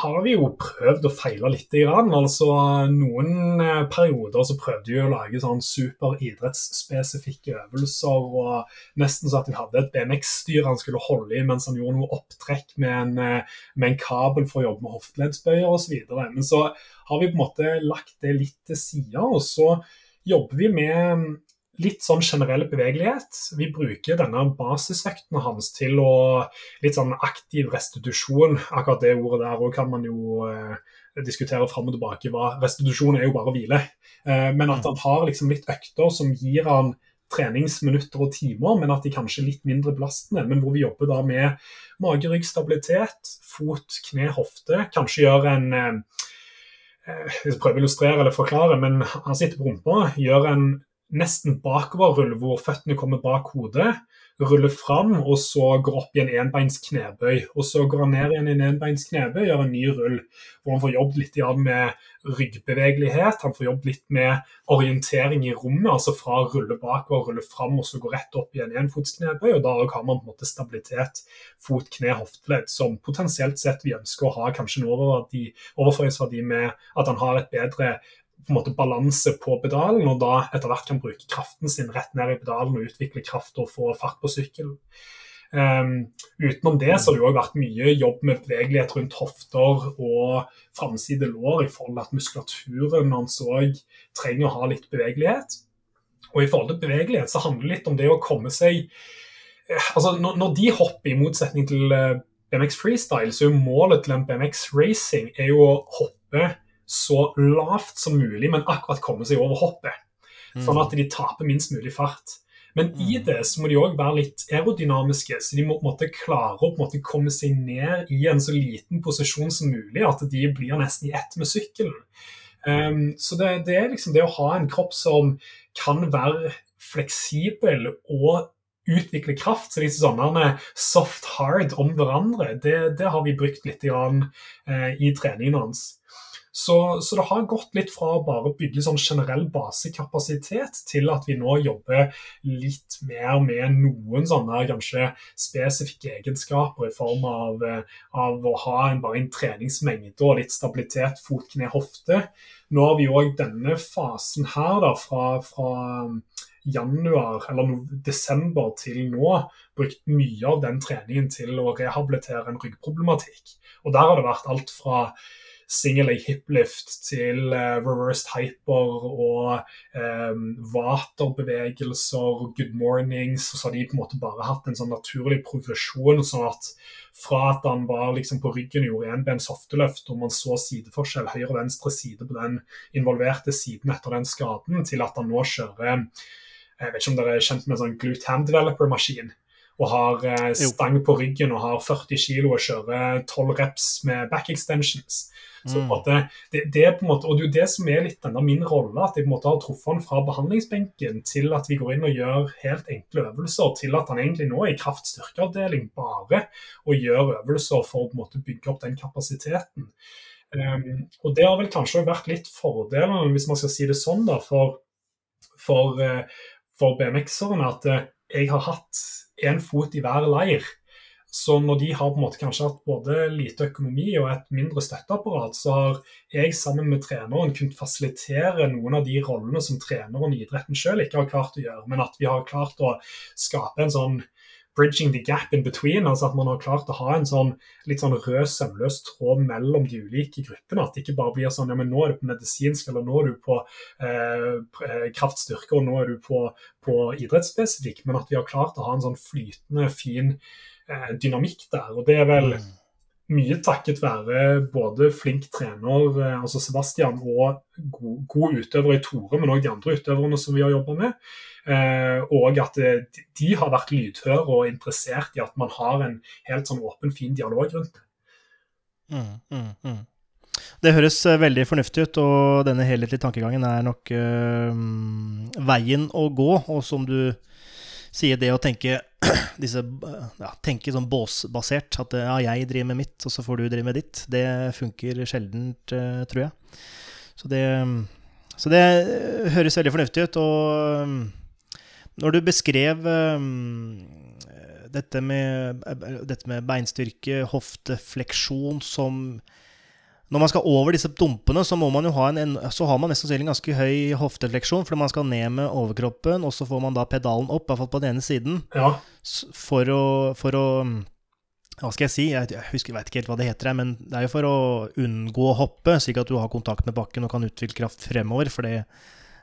[SPEAKER 2] har vi jo prøvd å feile litt. Altså, noen eh, perioder så prøvde vi å lage sånn superidrettsspesifikke øvelser. og Nesten så at vi hadde et BMX-styr han skulle holde i mens han gjorde noe opptrekk med en, eh, med en kabel for å jobbe med hofteleddsbøyer osv. Men så har vi på en måte lagt det litt til side, og så jobber vi med litt sånn generell bevegelighet. Vi bruker denne basisvekten hans til å Litt sånn aktiv restitusjon. Akkurat det ordet der òg kan man jo eh, diskutere fram og tilbake. Hva, restitusjon er jo bare å hvile. Eh, men at han har liksom litt økter som gir han treningsminutter og timer, men at de kanskje er litt mindre belastende. Men hvor vi jobber da med mage-rygg-stabilitet, fot, kne, hofte. Kanskje gjør en eh, jeg prøver å illustrere eller forklare, men han sitter på rumpa, gjør en nesten bakoverrull hvor føttene kommer bak hodet, ruller fram og så går opp i en enbeins knebøy. Og så går han ned igjen i en enbeins knebøy, gjør en ny rull hvor han får jobbet litt med ryggbevegelighet. Han får jobbet litt med orientering i rommet, altså fra å rulle bakover, rulle fram og så gå rett opp i en enfotsknebøy. Og da har man på en måte stabilitet fot, kne, hofteledd, som potensielt sett vi ønsker å ha kanskje en overføringsverdi med at han har et bedre på en måte balanse på pedalen, og da etter hvert kan bruke kraften sin rett ned i pedalen og utvikle kraft og få fart på sykkelen. Um, utenom det så har det jo vært mye jobb med bevegelighet rundt hofter og framside lår i forhold til at muskulaturen hans òg trenger å ha litt bevegelighet. Og i forhold til bevegelighet så handler det litt om det å komme seg eh, altså Når, når de hopper, i motsetning til eh, BMX freestyle, så er jo målet til en BMX racing er jo å hoppe så lavt som mulig, men akkurat komme seg over hoppet. Sånn mm. at de taper minst mulig fart. Men i mm. det så må de òg være litt aerodynamiske, så de må på en måte klare å måte komme seg ned i en så liten posisjon som mulig, at de blir nesten i ett med sykkelen. Um, så det, det, er liksom det å ha en kropp som kan være fleksibel og utvikle kraft. Så disse sånne soft hard om hverandre, det, det har vi brukt litt i, uh, i treningen hans. Så, så, det har gått litt fra å bare bygge sånn generell basekapasitet til at vi nå jobber litt mer med noen sånne kanskje spesifikke egenskaper i form av, av å ha en, bare en treningsmengde og litt stabilitet fot, kne, hofte. Nå har vi òg denne fasen her da, fra, fra januar eller desember til nå brukt mye av den treningen til å rehabilitere en ryggproblematikk. Og Der har det vært alt fra single leg hiplift til uh, reversed hyper og um, vaterbevegelser, good mornings. Og så har de på en måte bare hatt en sånn naturlig progresjon. sånn at fra at han var liksom på ryggen og gjorde enbens hofteløft, og man så sideforskjell, høyre og venstre side på den involverte siden etter den skaden, til at han nå kjører Jeg vet ikke om dere er kjent med en sånn glute hand developer-maskin og har eh, stang på ryggen og har 40 kg og kjører 12 reps med back extensions. Så mm. det, det, det, er på en måte, og det er jo det som er litt denne min rolle, at jeg på en måte har truffet han fra behandlingsbenken til at vi går inn og gjør helt enkle øvelser, til at han egentlig nå er i kraftstyrkeavdeling bare og gjør øvelser for å på en måte bygge opp den kapasiteten. Um, og Det har vel kanskje vært litt fordelen, hvis man skal si det sånn, da, for, for, uh, for BMX-erne, at uh, jeg har hatt én fot i hver leir. Så når de har på en måte kanskje hatt både lite økonomi og et mindre støtteapparat, så har jeg sammen med treneren kunnet fasilitere noen av de rollene som treneren i idretten selv ikke har klart å gjøre, men at vi har klart å skape en sånn bridging the gap in between. altså At man har klart å ha en sånn litt sånn rød, sømløs tråd mellom de ulike gruppene. At det ikke bare blir sånn ja, men nå er du på medisinsk, eller nå er du på eh, eh kraftstyrke, og nå er du på, på idrettsspesifikk. Men at vi har klart å ha en sånn flytende, fin eh, dynamikk der. Og det er vel mm. Mye takket være både flink trener, eh, altså Sebastian, og god, god utøver i Tore, men òg de andre utøverne som vi har jobba med. Eh, og at eh, de har vært lydhøre og interessert i at man har en helt sånn åpen, fin dialog rundt det.
[SPEAKER 1] Mm, mm, mm. Det høres veldig fornuftig ut, og denne helhetlige tankegangen er nok øh, veien å gå. Og som du sier, det å tenke, disse, ja, tenke sånn båsbasert, at ja, jeg driver med mitt, og så får du drive med ditt, det funker sjelden, tror jeg. Så det, så det høres veldig fornuftig ut. og når du beskrev um, dette, med, dette, med, beinstyrke, hoftefleksjon som Når man skal over disse dumpene, så, man ha en, så har man mest sannsynlig en ganske høy hoftefleksjon, fordi man skal ned med overkroppen, og så får man da pedalen opp, i hvert fall på den ene siden,
[SPEAKER 2] ja.
[SPEAKER 1] for, å, for å hva skal jeg si, jeg husker, jeg vet ikke helt hva det heter, men det er jo for å unngå å hoppe, slik at du har kontakt med bakken og kan utvikle kraft fremover. For det,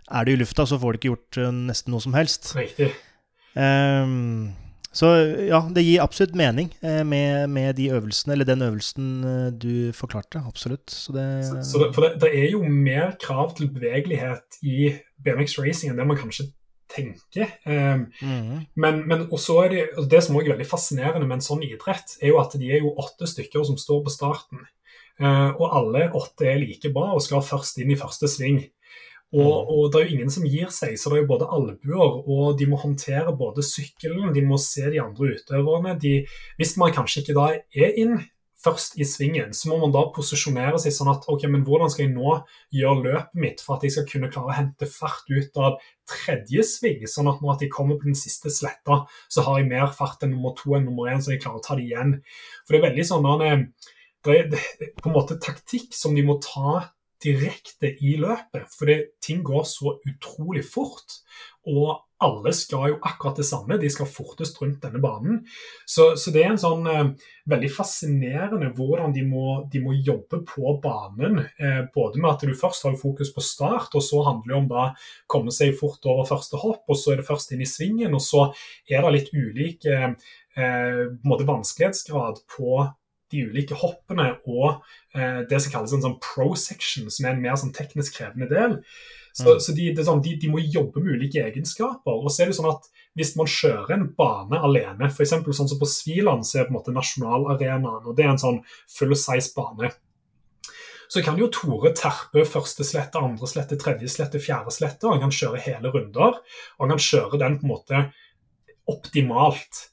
[SPEAKER 1] er du i lufta, så får du ikke gjort uh, nesten noe som helst.
[SPEAKER 2] Riktig.
[SPEAKER 1] Um, så ja, det gir absolutt mening uh, med, med, de øvelsene, eller den øvelsen uh, du forklarte. Absolutt. Så det,
[SPEAKER 2] så, så det, for det, det, er jo mer krav til bevegelighet i BMX racing enn det man kanskje tenker. Um, mm. Men, men også er det, altså det som også er veldig fascinerende med en sånn idrett, er jo at de er jo åtte stykker som står på starten. Uh, og alle åtte er like bra og skal først inn i første sving. Og, mm. og, det er jo ingen som gir seg, så det er jo både albuer, og de må håndtere både sykkelen, de må se de andre utøverne. De, hvis man kanskje ikke da er inn først i svingen, så må man da posisjonere seg sånn at ok, men hvordan skal jeg nå gjøre løpet mitt for at jeg skal kunne klare å hente fart ut av tredje sving, sånn at når jeg kommer på den siste sletta, så har jeg mer fart enn nummer to enn nummer én, så jeg klarer å ta det igjen. For det er veldig sånn er, det er på en måte taktikk som de må ta direkte i løpet, fordi ting går så utrolig fort. Og alle skal jo akkurat det samme, de skal fortest rundt denne banen. Så, så det er en sånn eh, veldig fascinerende hvordan de må, de må jobbe på banen. Eh, både med at du først har fokus på start, og så handler det om da komme seg fort over første hopp, og så er det først inn i svingen, og så er det litt ulik eh, eh vanskelighetsgrad på de ulike hoppene og eh, det som kalles en sånn pro-section, som er en mer sånn teknisk krevende del. Så, mm. så de, sånn, de, de, må jobbe med ulike egenskaper. og så er det sånn at Hvis man kjører en bane alene, f.eks. sånn som på Sviland, så er på en måte nasjonalarenaen, og det er en sånn full size bane. Så kan jo Tore terpe første slette, andre slette, tredje slette, fjerde slette. og Han kan kjøre hele runder, og han kan kjøre den på en måte optimalt.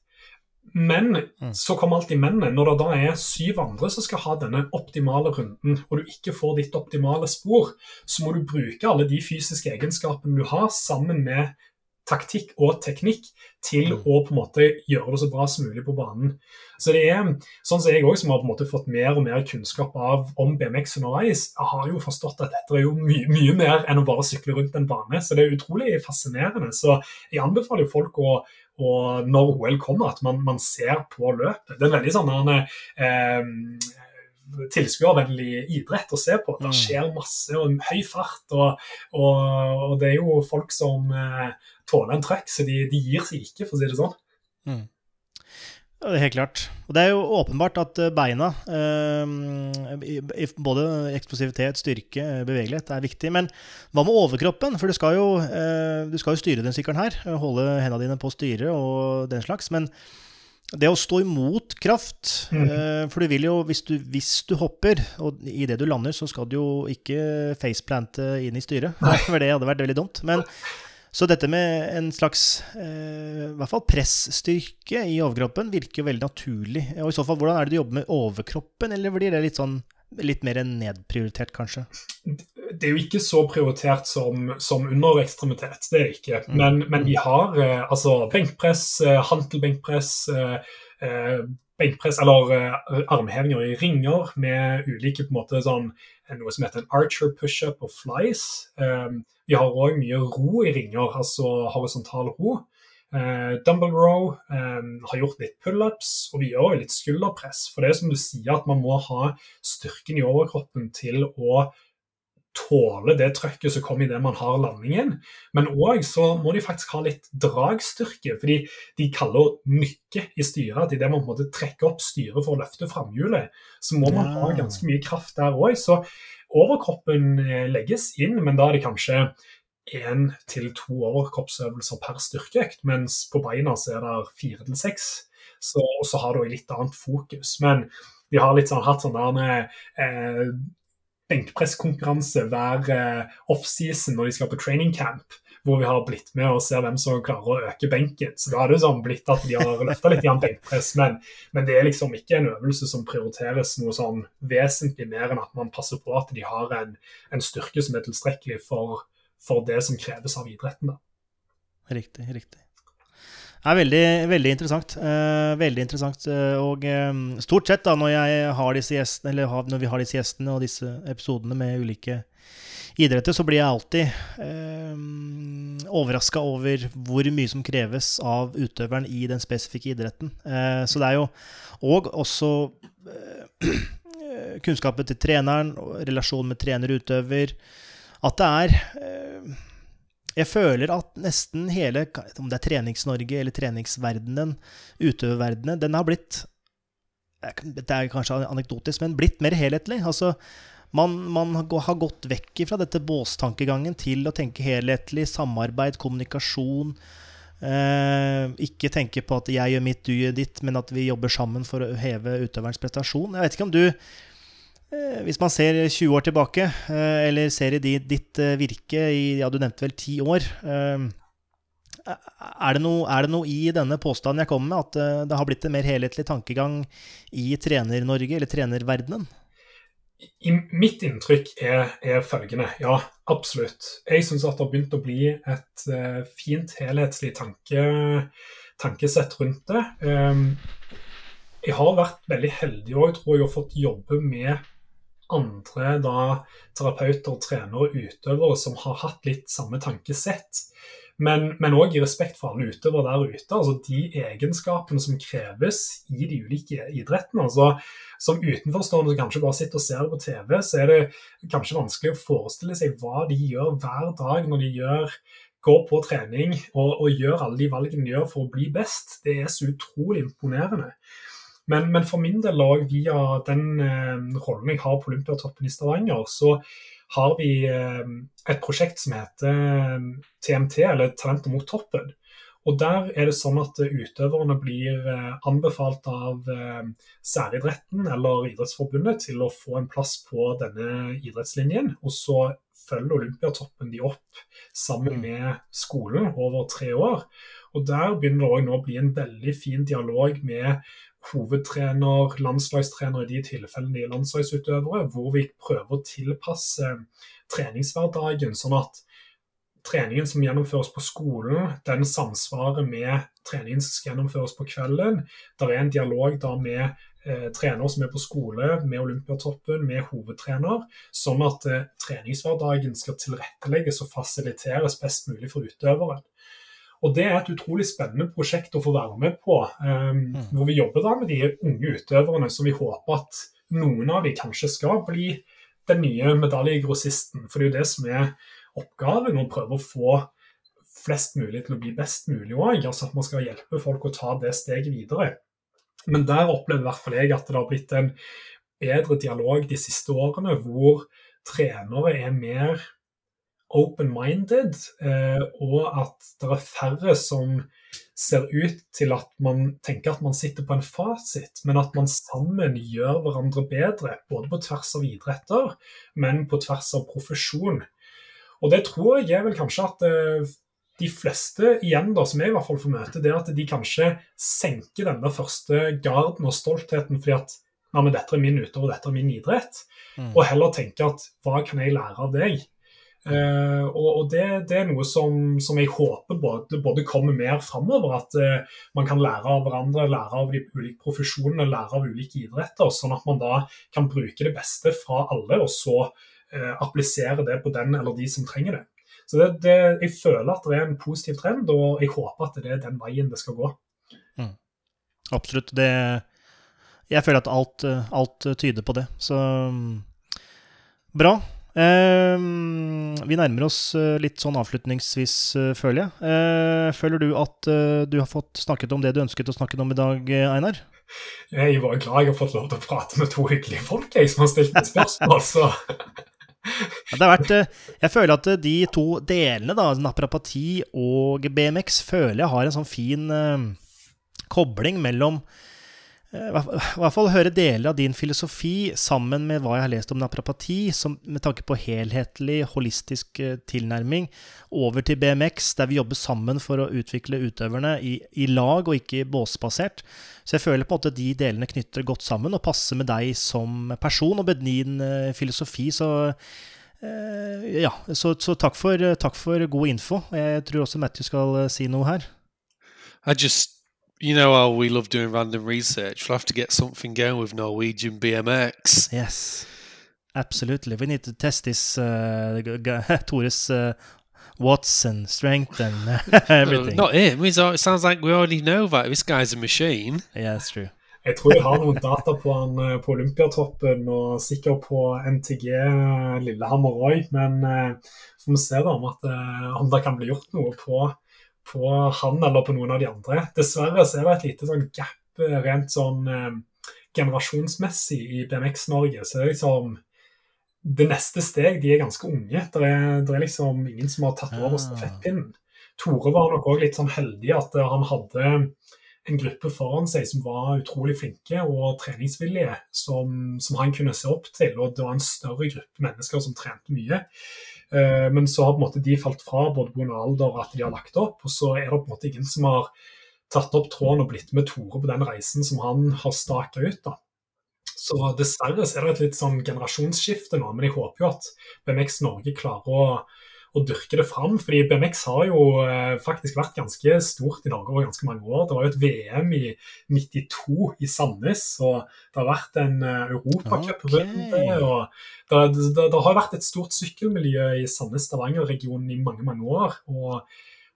[SPEAKER 2] Men mm. så kommer alltid mennene. Når det da er syv andre som skal ha denne optimale runden, og du ikke får ditt optimale spor, så må du bruke alle de fysiske egenskapene du har, sammen med taktikk og teknikk til mm. å på en måte gjøre det så bra som mulig på banen. Så det er sånn som jeg også, som har på en måte fått mer og mer kunnskap av om BMX underveis, jeg har jo forstått at dette er jo mye, mye mer enn å bare sykle rundt en bane. Så det er utrolig fascinerende. Så jeg anbefaler jo folk å og når OL kommer, at man, man, ser på løpet. Det er en veldig sånn eh, tilskuervennlig idrett å se på. Det
[SPEAKER 1] Mm.
[SPEAKER 2] skjer masse, og høy fart, og, og, og det er jo folk som eh, tåler en trøkk, så de, de gir seg ikke, for å si det sånn.
[SPEAKER 1] Ja, det er helt klart. Og det er jo åpenbart at eh, beina, eh, både eksplosivitet, styrke, eh, bevegelighet, er viktig. Men hva med overkroppen? For du skal jo, eh, du skal jo styre den sykkelen her. eh, Holde hendene dine på styret og den slags. Men det å stå imot kraft
[SPEAKER 2] Mm.
[SPEAKER 1] eh, For du vil jo, hvis du, hvis du hopper, og idet du lander, så skal du jo ikke faceplante inn i styret. For det hadde vært veldig dumt. Men så dette med en slags eh, i hvert fall pressstyrke i overkroppen virker jo veldig naturlig. Og i så fall, hvordan er det du jobber med overkroppen, eller blir det litt sånn litt mer nedprioritert, kanskje?
[SPEAKER 2] det er jo ikke så prioritert som, som underekstremitet, det er det ikke. Men, men vi har eh, altså benkpress, eh, hantelbenkpress, eh, eh, benkpress eller eh, armhevinger i ringer med ulike på en måte sånn noe som heter en archer pushup og flies. Eh, vi har òg mye ro i ringer, altså horisontal ro. Eh, dumble row, eh, har gjort litt pullups, og vi gjør jo litt skulderpress. For det er som du sier, at man må ha styrken i overkroppen til å tåle det trøkket som kommer idet man har landingen. Men òg så må de faktisk ha litt dragstyrke, fordi de kaller nykke i styret. At idet man på en måte trekker opp styret for å løfte framhjulet, så må man ha ganske mye kraft der òg. Så overkroppen eh, legges inn, men da er det kanskje én til to overkroppsøvelser per styrkeøkt, mens på beina så er det fire til seks. Så, og så har du litt annet fokus. Men de har litt sånn, hatt sånn der eh, benkpresskonkurranse hver eh, offseason når de skal på training camp, hvor vi har blitt med og ser hvem som klarer å øke benken. Så da har det sånn blitt at de har løfta litt benkpress, men, men det er liksom ikke en øvelse som prioriteres noe sånn vesentlig mer enn at man passer på at de har en, en styrke som er tilstrekkelig for, for det som kreves av idretten. da.
[SPEAKER 1] Riktig, riktig. Det er veldig, veldig interessant. Uh, veldig interessant. Uh, og um, stort sett da, når, har gjestene, har, når vi har disse gjestene og disse episodene med ulike idretter, så blir jeg alltid eh, overraska over hvor mye som kreves av utøveren i den spesifikke idretten. Eh, så det er jo Og også eh, kunnskapen til treneren, relasjonen med trener-utøver. At det er eh, jeg føler at nesten hele, om det er Trenings-Norge eller treningsverdenen, utøververdenen, den har blitt Det er kanskje anekdotisk, men blitt mer helhetlig. Altså, man, man har gått vekk fra dette båstankegangen til å tenke helhetlig, samarbeid, kommunikasjon. Eh, ikke tenke på at jeg gjør mitt, du gjør ditt, men at vi jobber sammen for å heve utøverens prestasjon. Jeg vet ikke om du Eh, Hvis man ser 20 år tilbake, eh, eller ser i ditt, eh, virke i ja, du nevnte vel 10 år er det, noe, er det noe i denne påstanden jeg kommer med, at det har blitt en mer helhetlig tankegang i Trener-Norge, eller trenerverdenen?
[SPEAKER 2] Mitt inntrykk er, er, følgende. Ja, absolutt. Jeg syns at det har begynt å bli et uh, fint, helhetslig tanke, tankesett rundt det. Um, jeg har vært veldig heldig òg, tror jeg, og fått jobbe med andre da, terapeuter, trenere og utøvere som har hatt litt samme tankesett. Men òg i respekt for alle utøvere der ute. altså De egenskapene som kreves i de ulike idrettene. altså Som utenforstående som kanskje bare sitter og ser på TV, så er det kanskje vanskelig å forestille seg hva de gjør hver dag når de gjør, går på trening og, og gjør alle de valgene de gjør for å bli best. Det er så utrolig imponerende. Men, men, for min del òg, via den eh, rollen jeg har på Olympiatoppen i Stavanger, så har vi eh, et prosjekt som heter TMT, eller Talenter mot toppen. Og Der er det sånn at utøverne blir eh, anbefalt av eh, særidretten eller Idrettsforbundet til å få en plass på denne idrettslinjen. Og så følger Olympiatoppen de opp sammen med skolen over tre år. Og Der begynner det også nå å bli en veldig fin dialog med hovedtrener, landslagstrener i de tilfellene de er landslagsutøvere, hvor vi prøver å tilpasse treningshverdagen sånn at treningen som gjennomføres på skolen, den samsvarer med treningen som skal gjennomføres på kvelden. Det er en dialog da med eh, trener som er på skole, med Olympiatoppen, med hovedtrener, sånn at eh, treningshverdagen skal tilrettelegges og fasiliteres best mulig for utøveren. Og Det er et utrolig spennende prosjekt å få være med på, um, hvor vi jobber da med de unge utøverne som vi håper at noen av de kanskje skal bli den nye medaljegrossisten. For det er jo det som er oppgaven, å prøve å få flest mulig til å bli best mulig òg. Altså at man skal hjelpe folk å ta det steget videre. Men der opplever i hvert fall jeg at det har blitt en bedre dialog de siste årene, hvor trenere er mer open-minded, eh, og at det er færre som ser ut til at man tenker at man sitter på en fasit, men at man sammen gjør hverandre bedre, både på tvers av idretter, men på tvers av profesjon. Og det tror jeg er vel kanskje at eh, de fleste igjen da, som jeg i hvert fall får møte, det er at de kanskje senker den der første garden og stoltheten fordi at Nei, men dette er min utøver, dette er min idrett, mm. og heller tenker at hva kan jeg lære av deg? Uh, og, og det, det, er noe som, som jeg håper både, både, kommer mer framover. At uh, man kan lære av hverandre, lære av de ulike profesjonene, lære av ulike idretter. Sånn at man da kan bruke det beste fra alle, og så uh, applisere det på den eller de som trenger det. Så det, det, jeg føler at det er en positiv trend, og jeg håper at det er den veien det skal gå.
[SPEAKER 1] Mm. Absolutt. Det, jeg føler at alt, alt tyder på det. Så bra. Uh, vi nærmer oss uh, litt sånn avslutningsvis, uh, føler jeg. føler du at du har fått snakket om det du ønsket å snakke om i dag, Einar?
[SPEAKER 2] Jeg var glad jeg har fått lov til å prate med to hyggelige folk jeg, som har stilt meg spørsmål, så
[SPEAKER 1] det har vært, jeg føler at de to delene, da, naprapati og BMX, føler jeg har en sånn fin kobling mellom Eh, i hvert fall høre deler av din filosofi sammen med hva jeg har lest om naprapati, som, med tanke på helhetlig, holistisk eh, tilnærming, over til BMX, der vi jobber sammen for å utvikle utøverne i, i lag og ikke båsbasert. Så jeg føler på en måte de delene knytter godt sammen og passer med deg som person og med din uh, filosofi. Så ja, så, så takk, for, takk, for, god info. Jeg tror også Matthew skal si noe her.
[SPEAKER 3] I just you know how we love doing random research. We'll have to get something going with Norwegian BMX.
[SPEAKER 1] Yes, absolutely. We need to test this uh, Tourist uh, Watson strength and everything.
[SPEAKER 3] Not him. It sounds like we already know that this guy's a machine.
[SPEAKER 1] Yeah, that's true.
[SPEAKER 2] Jeg tror jeg har noen data på han uh, på Olympiatoppen og sikkert på NTG uh, Lillehammer òg, men uh, får vi se da om, at, om det kan bli gjort noe på på han eller på noen av de andre. Dessverre så er det et lite sånn gap eh, rent sånn eh, generasjonsmessig i BMX-Norge. Så det er liksom det neste steg, de er ganske unge. Det er, det er liksom ingen som har tatt over ah. stafettpinnen. Tore var nok òg litt sånn heldig at eh, han hadde en gruppe foran seg som var utrolig flinke og treningsvillige, som, som han kunne se opp til. Og det var en større gruppe mennesker som trente mye. Eh, men så har på en måte de falt fra både pga. alder og at de har lagt opp. Og så er det på en måte ingen som har tatt opp tråden og blitt med Tore på den reisen som han har staka ut. da. Så dessverre så er det et litt sånn generasjonsskifte nå, men jeg håper jo at BMX Norge klarer å å dyrke det fram. fordi BMX har jo eh, faktisk vært ganske stort i Norge over ganske mange år. Det var jo et VM i 92 i Sandnes, og det har vært en uh, europacup okay. rundt det. og det, det, det, har vært et stort sykkelmiljø i Sandnes-Stavanger-regionen i mange mange år. og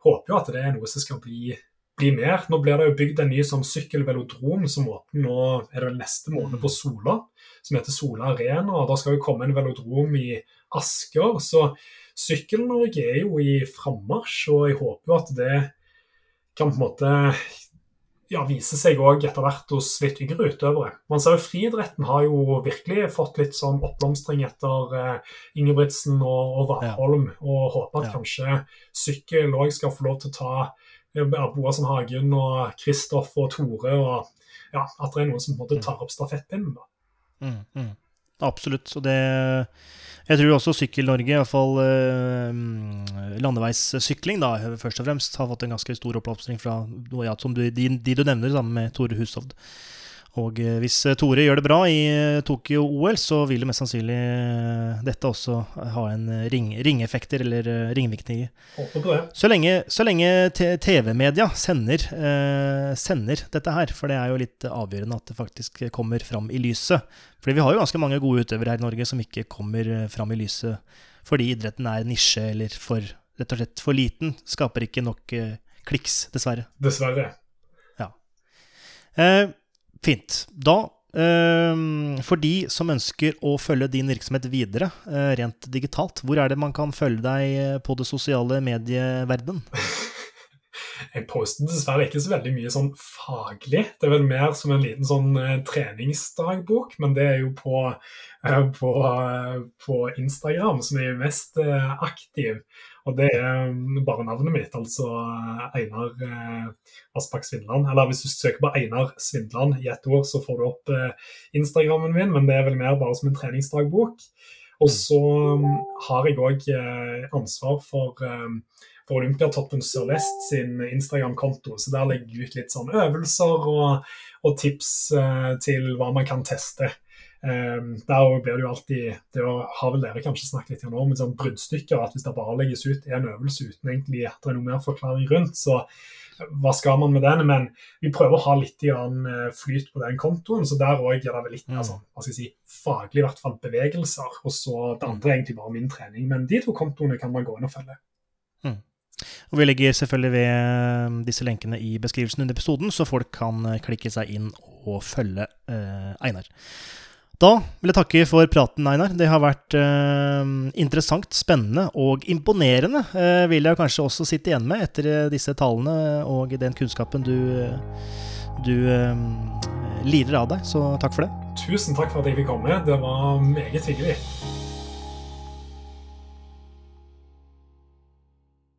[SPEAKER 2] håper jo at det er noe som skal bli, bli mer. Nå blir det jo bygd en ny sånn sykkelvelodrom som åpner nå er det vel neste måned på Sola, som heter Sola Arena. og Da skal jo komme en velodrom i Asker. så Sykkel-Norge er jo i frammarsj, og jeg håper jo at det kan på en måte ja, vise seg òg etter hvert hos litt yngre utøvere. Man ser jo Friidretten har jo virkelig fått litt sånn oppblomstring etter eh, Ingebrigtsen og, og Warholm, ja. og håper at ja. kanskje sykkel òg skal få lov til å ta uh, Boasson Hagen og Kristoff og Tore, og ja, at det er noen som på en måte mm. tar opp stafettpinnen. da.
[SPEAKER 1] Mm, mm. Absolutt. Og det jeg tror også Sykkel-Norge, iallfall eh, landeveissykling, da, først og fremst, har fått en ganske stor oppblomstring fra ja, som du, de, de, du nevner, sammen med Tore Hushovd. Og eh, hvis eh, Tore gjør det bra i eh, Tokyo-OL, så vil det mest sannsynlig dette også ha en ring, ringeffekter, eller ringvirkninger. Så lenge, så lenge TV-media sender, eh, sender, dette her, for det er jo litt avgjørende at det faktisk kommer fram i lyset. Fordi vi har jo ganske mange gode utøvere her i Norge som ikke kommer fram i lyset fordi idretten er nisje eller for, rett og slett for liten. Skaper ikke nok eh, kliks, dessverre.
[SPEAKER 2] Dessverre.
[SPEAKER 1] Ja. Eh, Fint. Da eh, for de som ønsker å følge din virksomhet videre eh, rent digitalt, hvor er det man kan følge deg eh, på det sosiale medieverdenen?
[SPEAKER 2] Jeg poster dessverre ikke så veldig mye sånn faglig. Det er vel mer som en liten sånn eh, treningsdagbok, men det er jo på, på, på Instagram som jeg er mest aktiv. Og det er mm, bare navnet mitt, altså Einar eh, Aspakk Svindland. Eller hvis du søker på Einar Svindland i ett ord, så får du opp eh, Instagrammen min, men det er vel mer bare som en treningsdagbok. Og så mm, har jeg òg eh, ansvar for eh, for Olympiatoppen Sør-Vest sin Instagram-konto. Så der legger jeg ut litt sånn øvelser og, og tips eh, til hva man kan teste. Um, der blir det jo alltid Det har vel dere kanskje snakket litt om, men sånn bruddstykker. At hvis det bare legges ut en øvelse uten egentlig at det er noe mer forklaring rundt, så hva skal man med den? Men vi prøver å ha litt flyt på den kontoen, så der òg er det vel litt mer sånn, hva skal jeg si, faglig i hvert fall bevegelser. Og så det andre er egentlig bare min trening. Men de to kontoene kan man gå inn og følge.
[SPEAKER 1] Mm. Og Vi legger selvfølgelig ved eh, disse lenkene i beskrivelsen under episoden, så folk kan eh, klikke seg inn og følge eh, Einar. Da vil jeg takke for praten, Einar. Det har vært eh, interessant, spennende og imponerende, eh, vil jeg kanskje også sitte igjen med etter eh, disse tallene og den kunnskapen du, du lirer av deg. Så takk for det.
[SPEAKER 2] Tusen takk for at jeg fikk komme. Det var meget hyggelig.